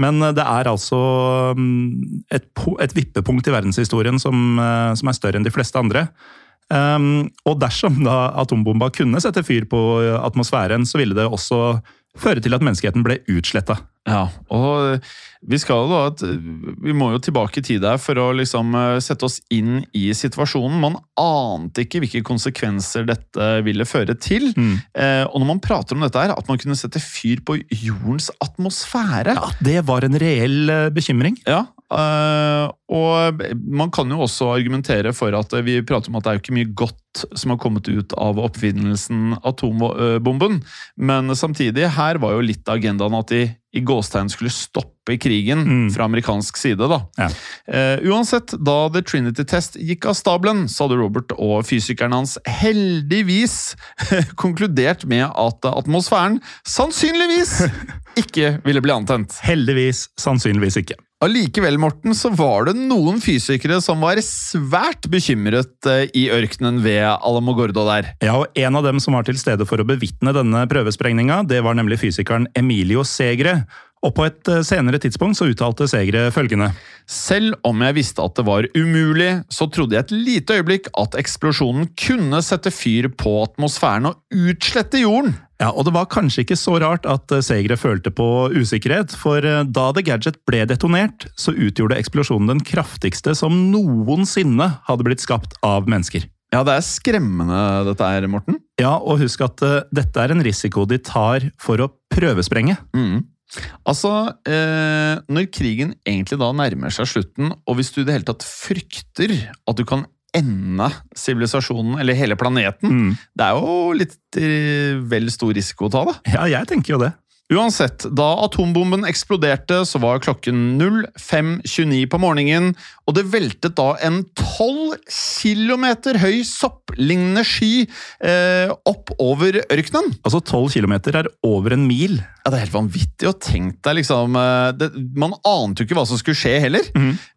[SPEAKER 1] Men det er altså um, et, et vippepunkt i verdenshistorien som, eh, som er større enn de fleste andre. Um, og dersom da atombomba kunne sette fyr på atmosfæren, så ville det også føre til at menneskeheten ble utsletta.
[SPEAKER 2] Ja, og vi skal da at Vi må jo tilbake i tid her for å liksom eh, sette oss inn i situasjonen. Man ante ikke hvilke konsekvenser dette ville føre til. Eh, og når man prater om dette her, at man kunne sette fyr på jordens atmosfære
[SPEAKER 1] Ja, det var en reell eh, bekymring.
[SPEAKER 2] Ja, øh, og man kan jo også argumentere for at vi prater om at det er jo ikke mye godt som har kommet ut av oppfinnelsen atombomben, men samtidig, her var jo litt av agendaen at de i gåstegn skulle stoppe krigen
[SPEAKER 1] Mm.
[SPEAKER 2] fra amerikansk side. da.
[SPEAKER 1] Ja.
[SPEAKER 2] Uh, uansett, da The Trinity Test gikk av stabelen, så hadde Robert og fysikeren hans heldigvis konkludert med at atmosfæren sannsynligvis ikke ville bli antent.
[SPEAKER 1] Heldigvis sannsynligvis ikke.
[SPEAKER 2] Allikevel, Morten, så var det noen fysikere som var svært bekymret eh, i ørkenen ved Alamogordo der.
[SPEAKER 1] Ja, og En av dem som var til stede for å bevitne denne prøvesprengninga, det var nemlig fysikeren Emilio Segre. Og på et eh, senere tidspunkt så uttalte Segre følgende.
[SPEAKER 2] Selv om jeg visste at det var umulig, så trodde jeg et lite øyeblikk at eksplosjonen kunne sette fyr på atmosfæren og utslette jorden.
[SPEAKER 1] Ja, og det var kanskje ikke så rart at eh, Segre følte på usikkerhet, for eh, da The Gadget ble detonert, så utgjorde eksplosjonen den kraftigste som noensinne hadde blitt skapt av mennesker.
[SPEAKER 2] Ja, det er skremmende dette her, Morten.
[SPEAKER 1] Ja, og husk at uh, dette er en risiko de tar for å prøvesprenge.
[SPEAKER 2] Mm. Altså, eh, når krigen egentlig da nærmer seg slutten, og hvis du i det hele tatt frykter at du kan ende sivilisasjonen, eller hele planeten,
[SPEAKER 1] Mm.
[SPEAKER 2] det er jo litt eh, vel stor risiko å ta, da.
[SPEAKER 1] Ja, jeg tenker jo det.
[SPEAKER 2] Uansett, da atombomben eksploderte, så var klokken 05.29 på morgenen, og det veltet da en 12 kilometer høy sopplignende sky eh, opp over ørkenen.
[SPEAKER 1] Altså 12 km er over en mil.
[SPEAKER 2] Ja, Det er helt vanvittig å tenke deg, liksom. eh, Det, man ante jo ikke hva som skulle skje heller.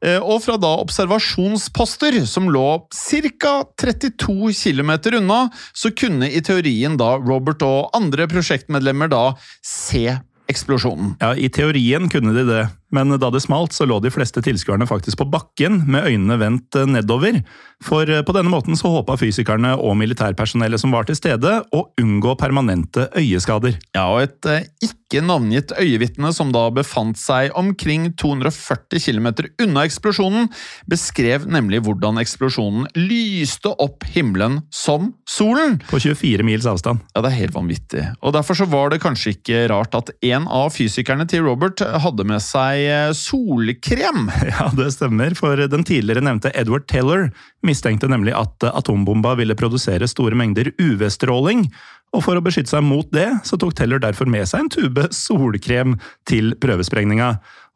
[SPEAKER 2] Eh, Og fra da observasjonsposter som lå ca. 32 km unna, så kunne i teorien da Robert og andre prosjektmedlemmer da se eksplosjonen.
[SPEAKER 1] Ja, I teorien kunne de det, men da det smalt, så lå de fleste tilskuerne faktisk på bakken med øynene vendt eh, nedover. For eh, på denne måten så håpa fysikerne og militærpersonellet som var til stede, å unngå permanente øyeskader.
[SPEAKER 2] Ja, og et eh, ikke navngitt øyevitne som da befant seg omkring 240 km unna eksplosjonen, beskrev nemlig hvordan eksplosjonen lyste opp himmelen som solen.
[SPEAKER 1] På 24 mils avstand.
[SPEAKER 2] Ja, det er helt vanvittig. Og Derfor så var det kanskje ikke rart at en av fysikerne til Robert hadde med seg solkrem.
[SPEAKER 1] Ja, det stemmer, for den tidligere nevnte Edward Taylor mistenkte nemlig at atombomba ville produsere store mengder UV-stråling, og for å beskytte seg mot det, så tok Teller derfor med seg en tube solkrem til prøvesprengninga.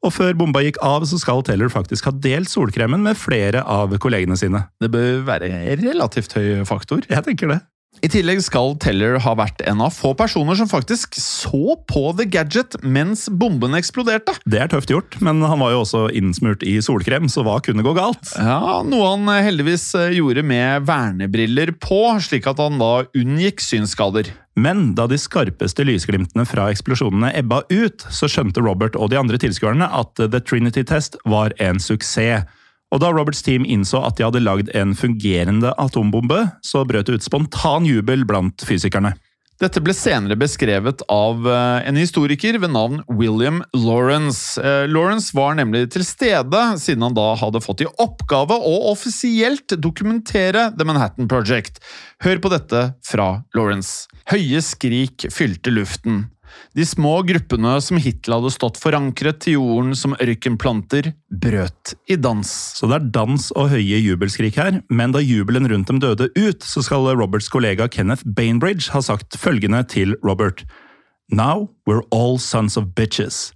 [SPEAKER 1] Og før bomba gikk av, så skal Teller faktisk ha delt solkremen med flere av kollegene sine.
[SPEAKER 2] Det bør være relativt høy faktor.
[SPEAKER 1] Jeg tenker det.
[SPEAKER 2] I tillegg skal Teller ha vært en av få personer som faktisk så på The Gadget mens bomben eksploderte.
[SPEAKER 1] Det er tøft gjort, men han var jo også innsmurt i solkrem, så hva kunne gå galt?
[SPEAKER 2] Ja, Noe han heldigvis eh, gjorde med vernebriller på, slik at han da unngikk synsskader.
[SPEAKER 1] Men da de skarpeste lysglimtene fra eksplosjonene ebba ut, så skjønte Robert og de andre tilskuerne at The Trinity Test var en suksess. Og da Roberts team innså at de hadde lagd en fungerende atombombe, så brøt det ut spontan jubel blant fysikerne.
[SPEAKER 2] Dette ble senere beskrevet av eh, en historiker ved navn William Lawrence. Eh, Lawrence var nemlig til stede, siden han da hadde fått i oppgave å offisielt dokumentere The Manhattan Project. Hør på dette fra Lawrence. Høye skrik fylte luften. De små gruppene som hittil hadde stått forankret til jorden som ørkenplanter, brøt i dans.
[SPEAKER 1] Så det er dans og høye jubelskrik her, men da jubelen rundt dem døde ut, så skal Roberts kollega Kenneth Bainbridge ha sagt følgende til Robert. Now we're all sons of bitches.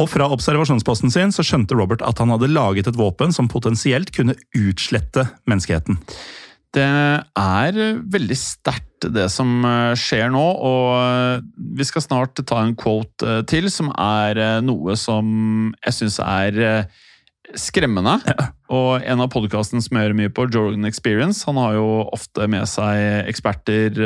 [SPEAKER 1] Og fra observasjonsposten sin så skjønte Robert at han hadde laget et våpen som potensielt kunne utslette menneskeheten.
[SPEAKER 2] Det er veldig sterkt det som eh, skjer nå, og eh, vi skal snart ta en quote eh, til som er noe som jeg syns er skremmende. Og en av podkastene som jeg hører mye på, Jordan Experience, han har jo ofte med seg eksperter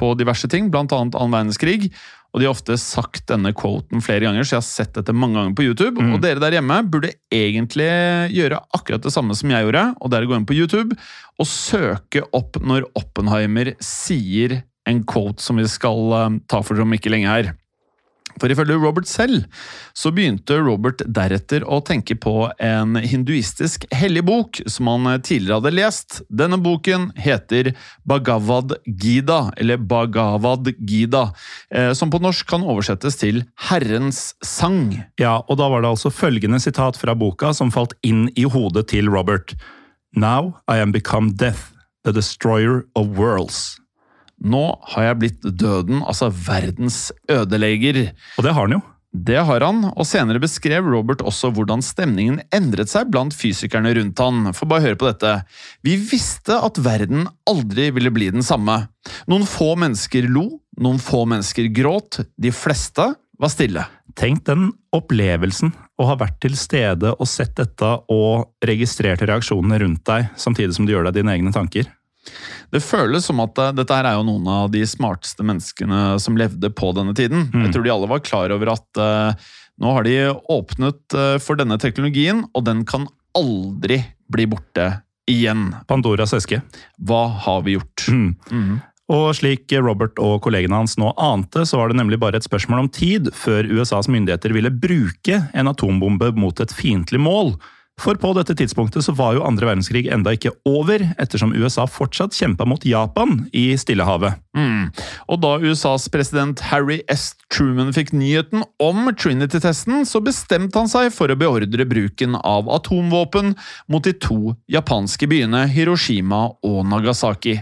[SPEAKER 2] på diverse ting, annet annen verdenskrig. Og de har ofte sagt denne quoten flere ganger, så jeg har sett dette mange ganger på YouTube.
[SPEAKER 1] Mm.
[SPEAKER 2] Og dere der hjemme burde egentlig gjøre akkurat det samme som jeg gjorde, og det er å gå inn på YouTube og søke opp når Oppenheimer sier en quote som vi skal eh, ta for dere om ikke lenge her. For ifølge Robert selv så begynte Robert deretter å tenke på en hinduistisk hellig bok som han tidligere hadde lest. Denne boken heter Bhagavad Gita, eller Bhagavad Gita, eh, som på norsk kan oversettes til Herrens sang.
[SPEAKER 1] Ja, og da var det altså følgende sitat fra boka som falt inn i hodet til Robert. Now I am become death, the destroyer of worlds.
[SPEAKER 2] Nå har jeg blitt døden, altså verdens ødelegger.
[SPEAKER 1] Og det har han jo.
[SPEAKER 2] Det har han, og senere beskrev Robert også hvordan stemningen endret seg blant fysikerne rundt han. For bare høre på dette. Vi visste at verden aldri ville bli den samme. Noen få mennesker lo, noen få mennesker gråt, de fleste var stille.
[SPEAKER 1] Tenk den opplevelsen å ha vært til stede og sett dette og registrert reaksjonene rundt deg, samtidig som du gjør deg dine egne tanker.
[SPEAKER 2] Det føles som at uh, dette her er jo noen av de smarteste menneskene som levde på denne tiden.
[SPEAKER 1] Mm.
[SPEAKER 2] Jeg tror de alle var klar over at uh, nå har de åpnet uh, for denne teknologien, og den kan aldri bli borte igjen.
[SPEAKER 1] Pandoras eske.
[SPEAKER 2] Hva har vi gjort?
[SPEAKER 1] Mm. Og slik Robert og kollegene hans nå ante, så var det nemlig bare et spørsmål om tid før USAs myndigheter ville bruke en atombombe mot et fiendtlig mål. For på dette tidspunktet så var jo andre verdenskrig enda ikke over, ettersom USA fortsatt kjempa mot Japan i Stillehavet.
[SPEAKER 2] Mm. Og da USAs president Harry S. Truman fikk nyheten om Trinity-testen, så bestemte han seg for å beordre bruken av atomvåpen mot de to japanske byene Hiroshima og Nagasaki.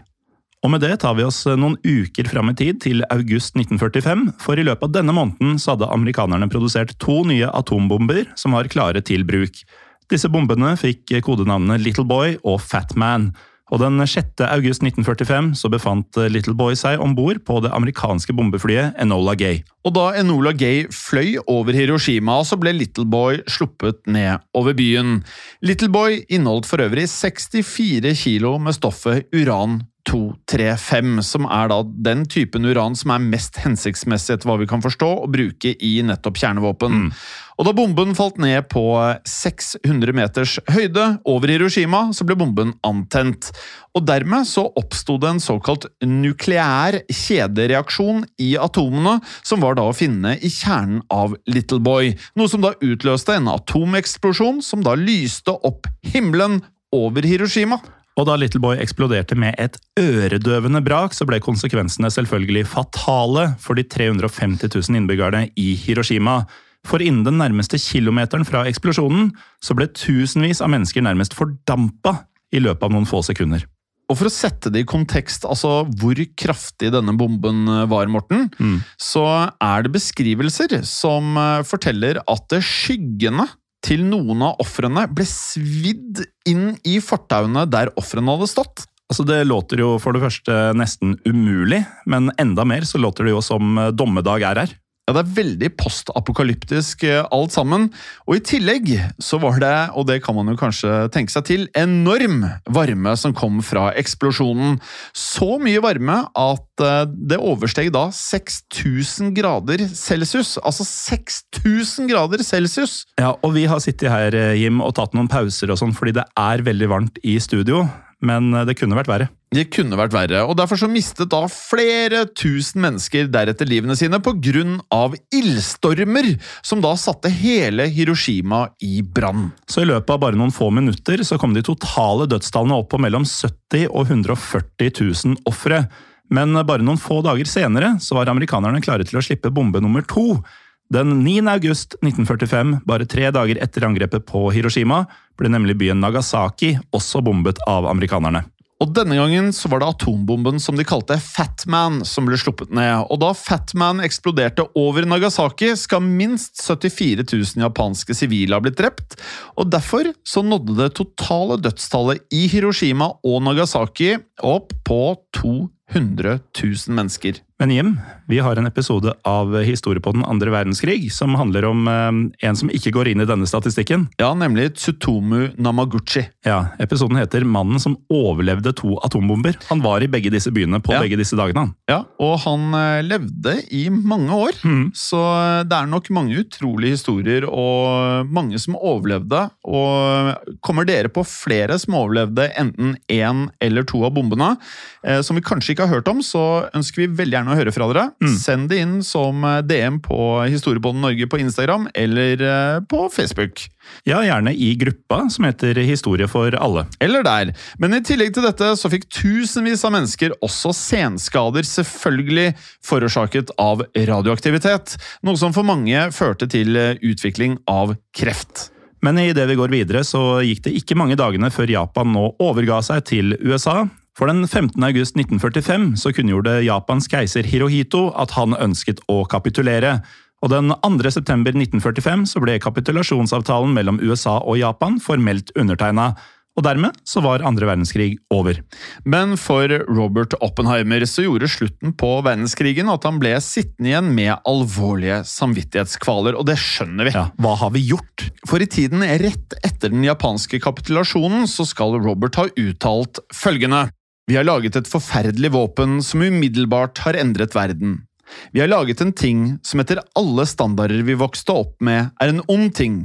[SPEAKER 1] Og med det tar vi oss noen uker fram i tid, til august 1945, for i løpet av denne måneden så hadde amerikanerne produsert to nye atombomber som var klare til bruk. Disse bombene fikk kodenavnene Little Boy og Fat Man. Og Den 6. august 1945 så befant Little Boy seg om bord på det amerikanske bombeflyet Enola Gay.
[SPEAKER 2] Og da Enola Gay fløy over Hiroshima, så ble Little Boy sluppet ned over byen. Little Boy inneholdt for øvrig 64 kilo med stoffet uran 235, som er da den typen uran som er mest hensiktsmessig etter hva vi kan forstå, å bruke i nettopp kjernevåpen. Mm. Og da bomben falt ned på 600 meters høyde over Hiroshima, så ble bomben antent. Og dermed så oppsto det en såkalt nukleær kjedereaksjon i atomene, som var da å finne i kjernen av Little Boy. Noe som da utløste en atomeksplosjon som da lyste opp himmelen over Hiroshima.
[SPEAKER 1] Og da Little Boy eksploderte med et øredøvende brak, så ble konsekvensene selvfølgelig fatale for de 350 000 innbyggerne i Hiroshima. For innen den nærmeste kilometeren fra eksplosjonen så ble tusenvis av mennesker nærmest fordampa i løpet av noen få sekunder.
[SPEAKER 2] Og For å sette det i kontekst, altså hvor kraftig denne bomben var, Morten, mm. så er det beskrivelser som eh, forteller at skyggene til noen av ofrene ble svidd inn i fortauene der ofrene hadde stått.
[SPEAKER 1] Altså Det låter jo for det første nesten umulig, men enda mer så låter det jo som dommedag er her.
[SPEAKER 2] Ja, Det er veldig postapokalyptisk eh, alt sammen. Og i tillegg så var det, og det kan man jo kanskje tenke seg til, enorm varme som kom fra eksplosjonen. Så mye varme at eh, det oversteg da 6000 grader celsius. Altså 6000 grader celsius!
[SPEAKER 1] Ja, og vi har sittet her, eh, Jim, og tatt noen pauser og sånn, fordi det er veldig varmt i studio men eh, det kunne vært verre.
[SPEAKER 2] Det kunne vært verre, og derfor så mistet da flere tusen mennesker deretter livene sine av ildstormer, som da satte hele Hiroshima i brann.
[SPEAKER 1] Så i løpet av bare noen få minutter så kom de totale dødstallene opp på mellom 70 og 140 000 ofre. Men bare noen få dager senere så var amerikanerne klare til å slippe bombe nummer to. Den 9. august 1945, bare tre dager etter angrepet på Hiroshima, ble nemlig byen Nagasaki også bombet av amerikanerne.
[SPEAKER 2] Og Denne gangen så var det atombomben som de kalte Fatman som ble sluppet ned. Og Da Fatman eksploderte over Nagasaki, skal minst 74 000 japanske sivile ha blitt drept. og Derfor så nådde det totale dødstallet i Hiroshima og Nagasaki opp på 200 000 mennesker.
[SPEAKER 1] Men Jim, vi har en episode av Historie på den andre verdenskrig som handler om eh, en som ikke går inn i denne statistikken.
[SPEAKER 2] Ja, nemlig Tsutomu Namaguchi.
[SPEAKER 1] Ja, Episoden heter 'Mannen som overlevde to atombomber'. Han var i begge disse byene på ja. begge disse dagene.
[SPEAKER 2] Ja, og han eh, levde i mange år. Mm. Så eh, det er nok mange utrolige historier og mange som overlevde. Og kommer dere på flere som overlevde enten én eller to av bombene, som vi kanskje ikke har hørt om, så ønsker vi veldig gjerne å høre fra dere. Mm. Send det inn som eh, DM på Historiebåndet Norge på Instagram eller eh, på Facebook.
[SPEAKER 1] Ja, gjerne i gruppa som heter Historie for alle.
[SPEAKER 2] Eller der. Men i tillegg til dette så fikk tusenvis av mennesker også senskader, selvfølgelig forårsaket av radioaktivitet. Noe som for mange førte til eh, utvikling av kreft.
[SPEAKER 1] Men idet vi går videre, så gikk det ikke mange dagene før Japan nå overga seg til USA. For den 15. august 1945 så kunngjorde Japans keiser Hirohito at han ønsket å kapitulere. Og den 2. september 1945 så ble kapitulasjonsavtalen mellom USA og Japan formelt undertegna. Og dermed så var andre verdenskrig over.
[SPEAKER 2] Men for Robert Oppenheimer så gjorde slutten på verdenskrigen at han ble sittende igjen med alvorlige samvittighetskvaler, og det skjønner vi.
[SPEAKER 1] Ja, hva har vi gjort?
[SPEAKER 2] For i tiden rett etter den japanske kapitulasjonen så skal Robert ha uttalt følgende vi har laget et forferdelig våpen som umiddelbart har endret verden. Vi har laget en ting som etter alle standarder vi vokste opp med, er en ond ting.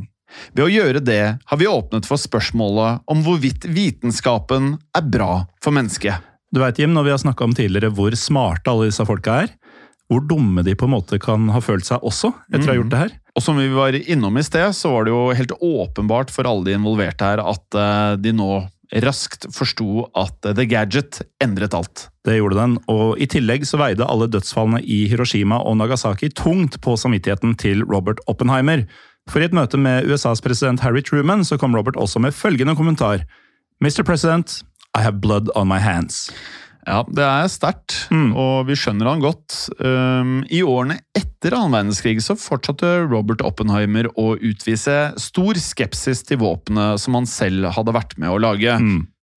[SPEAKER 2] Ved å gjøre det har vi åpnet for spørsmålet om hvorvidt vitenskapen er bra for mennesket.
[SPEAKER 1] Du veit, Jim, når vi har snakka om tidligere hvor smarte alle disse folka er, hvor dumme de på en måte kan ha følt seg også etter å ha gjort det her.
[SPEAKER 2] Og som vi var innom i sted, så var det jo helt åpenbart for alle de involverte her at eh, de nå raskt forsto at The Gadget endret alt.
[SPEAKER 1] Det gjorde den, og i tillegg så veide alle dødsfallene i Hiroshima og Nagasaki tungt på samvittigheten til Robert Oppenheimer. For i et møte med USAs president Harry Truman så kom Robert også med følgende kommentar. Mr. President, I have blood on my hands.
[SPEAKER 2] Ja, det er sterkt, og vi skjønner han godt. Um, I årene etter annen verdenskrig så fortsatte Robert Oppenheimer å utvise stor skepsis til våpenet som han selv hadde vært med å lage.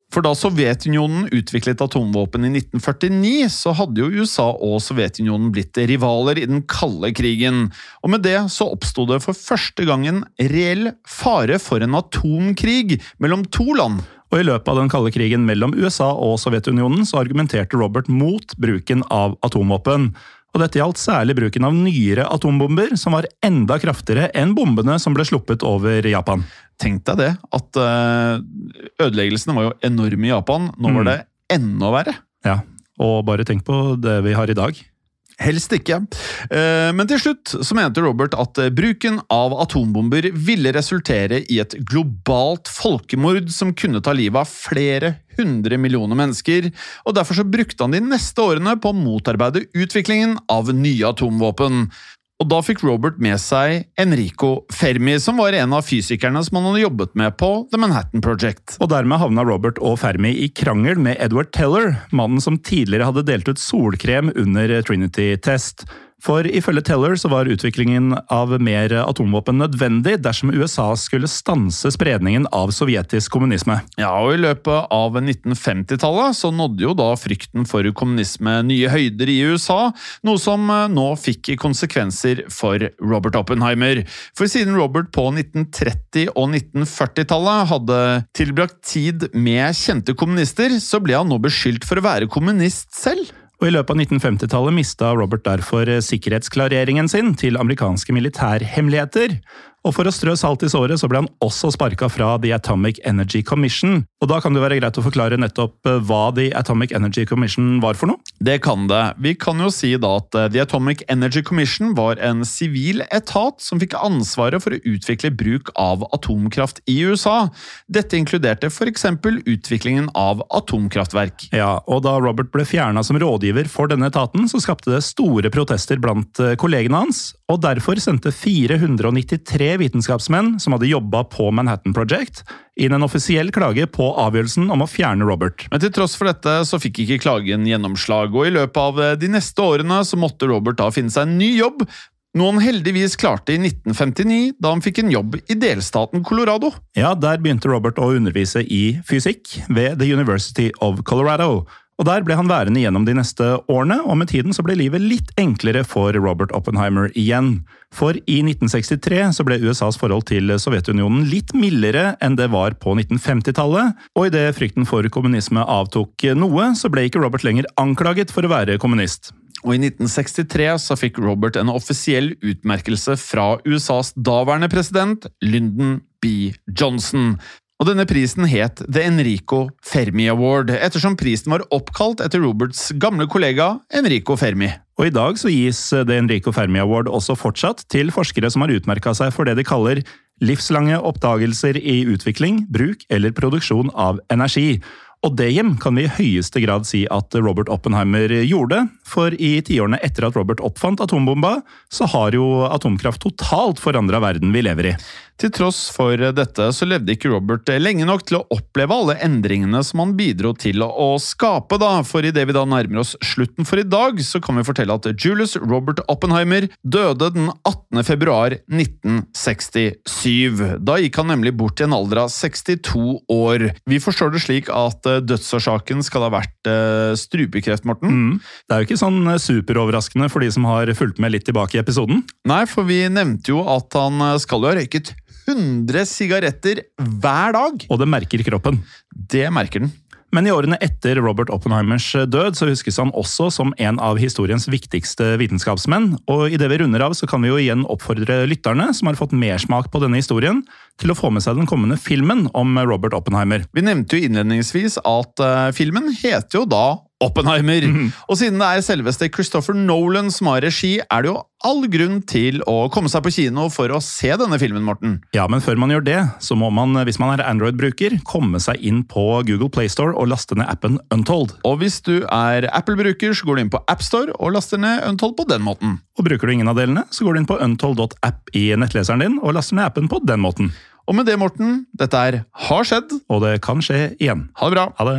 [SPEAKER 2] For da Sovjetunionen utviklet atomvåpen i 1949, så hadde jo USA og Sovjetunionen blitt rivaler i den kalde krigen. Og med det så oppsto det for første gang en reell fare for en atomkrig mellom to land.
[SPEAKER 1] Og I løpet av den kalde krigen mellom USA og Sovjetunionen så argumenterte Robert mot bruken av atomvåpen. Og Dette gjaldt særlig bruken av nyere atombomber, som var enda kraftigere enn bombene som ble sluppet over Japan.
[SPEAKER 2] Tenk deg det, at eh, ødeleggelsene var jo enorme i Japan. Nå var
[SPEAKER 1] Mm.
[SPEAKER 2] det enda verre.
[SPEAKER 1] Ja, Og bare tenk på det vi har i dag.
[SPEAKER 2] Helst ikke. Eh, Men til slutt så mente Robert at eh, bruken av atombomber ville resultere i et globalt folkemord som kunne ta livet av flere hundre millioner mennesker, og derfor så brukte han de neste årene på å motarbeide utviklingen av nye atomvåpen. Og da fikk Robert med seg Enrico Fermi, som var en av fysikerne som han hadde jobbet med på The Manhattan Project.
[SPEAKER 1] Og dermed havna Robert og Fermi i krangel med Edward Teller, mannen som tidligere hadde delt ut solkrem under Trinity-test. For ifølge Teller så var utviklingen av mer atomvåpen nødvendig dersom USA skulle stanse spredningen av sovjetisk kommunisme.
[SPEAKER 2] Ja, og I løpet av 1950-tallet så nådde jo da frykten for kommunisme nye høyder i USA, noe som eh, nå fikk konsekvenser for Robert Oppenheimer. For siden Robert på 1930- og 1940-tallet hadde tilbrakt tid med kjente kommunister, så ble han nå beskyldt for å være kommunist selv.
[SPEAKER 1] Og I løpet av 1950-tallet mista Robert derfor sikkerhetsklareringen sin til amerikanske militærhemmeligheter. Og For å strø salt i såret så ble han også sparka fra The Atomic Energy Commission. Og Da kan det være greit å forklare nettopp eh, hva The Atomic Energy Commission var for noe?
[SPEAKER 2] Det kan det. Vi kan jo si da at eh, The Atomic Energy Commission var en sivil etat som fikk ansvaret for å utvikle bruk av atomkraft i USA. Dette inkluderte f.eks. utviklingen av atomkraftverk.
[SPEAKER 1] Ja, og Da Robert ble fjerna som rådgiver for denne etaten, så skapte det store protester blant eh, kollegene hans, og derfor sendte 493 vitenskapsmenn som hadde jobba på Manhattan Project, inn en offisiell klage på avgjørelsen om å fjerne Robert.
[SPEAKER 2] Men til tross for dette så fikk ikke klagen gjennomslag, og i løpet av eh, de neste årene så måtte Robert da finne seg en ny jobb, noe han heldigvis klarte i 1959, da han fikk en jobb i delstaten Colorado.
[SPEAKER 1] Ja, Der begynte Robert å undervise i fysikk ved The University of Colorado. Og Der ble han værende gjennom de neste årene, og med tiden så ble livet litt enklere for Robert Oppenheimer igjen. For i 1963 så ble USAs forhold til Sovjetunionen litt mildere enn det var på 1950-tallet, og idet frykten for kommunisme avtok noe, så ble ikke Robert lenger anklaget for å være kommunist.
[SPEAKER 2] Og i 1963 så fikk Robert en offisiell utmerkelse fra USAs daværende president, Lyndon B. Johnson. Og denne prisen het The Enrico Fermi Award, ettersom prisen var oppkalt etter Roberts gamle kollega Enrico Fermi.
[SPEAKER 1] Og i dag så gis The Enrico Fermi Award også fortsatt til forskere som har utmerka seg for det de kaller livslange oppdagelser i utvikling, bruk eller produksjon av energi. Og det hjem kan vi i høyeste grad si at Robert Oppenheimer gjorde, for i tiårene etter at Robert oppfant atombomba, så har jo atomkraft totalt forandra verden vi lever i.
[SPEAKER 2] Til tross for dette så levde ikke Robert lenge nok til å oppleve alle endringene som han bidro til å skape, da, for idet vi da nærmer oss slutten for i dag, så kan vi fortelle at Julius Robert Oppenheimer døde den 18. februar 1967. Da gikk han nemlig bort i en alder av 62 år. Vi forstår det slik at eh, dødsårsaken skal ha vært eh, strupekreft, Morten.
[SPEAKER 1] Mm. Det er jo ikke sånn superoverraskende for de som har fulgt med litt tilbake i episoden.
[SPEAKER 2] Nei, for vi nevnte jo at han eh, skal jo ha røyket 100 sigaretter hver dag.
[SPEAKER 1] Og det merker kroppen.
[SPEAKER 2] Det merker den.
[SPEAKER 1] Men i årene etter Robert Oppenheimers død så huskes han også som en av historiens viktigste vitenskapsmenn. Og idet vi runder av, så kan vi jo igjen oppfordre lytterne som har fått mersmak på denne historien, til å få med seg den kommende filmen om Robert Oppenheimer.
[SPEAKER 2] Vi nevnte jo innledningsvis at uh, filmen heter jo da Oppenheimer. Og siden det er selveste Christopher Nolan som har regi, er det jo all grunn til å komme seg på kino for å se denne filmen, Morten.
[SPEAKER 1] Ja, men før man gjør det, så må man, hvis man er Android-bruker, komme seg inn på Google Playstore og laste ned appen Untold.
[SPEAKER 2] Og hvis du er Apple-bruker, så går du inn på AppStore og laster ned Untold på den måten.
[SPEAKER 1] Og bruker du ingen av delene, så går du inn på untold.app i nettleseren din og laster ned appen på den måten.
[SPEAKER 2] Og med det, Morten, dette er Har skjedd.
[SPEAKER 1] Og det kan skje igjen.
[SPEAKER 2] Ha det bra.
[SPEAKER 1] Ha det.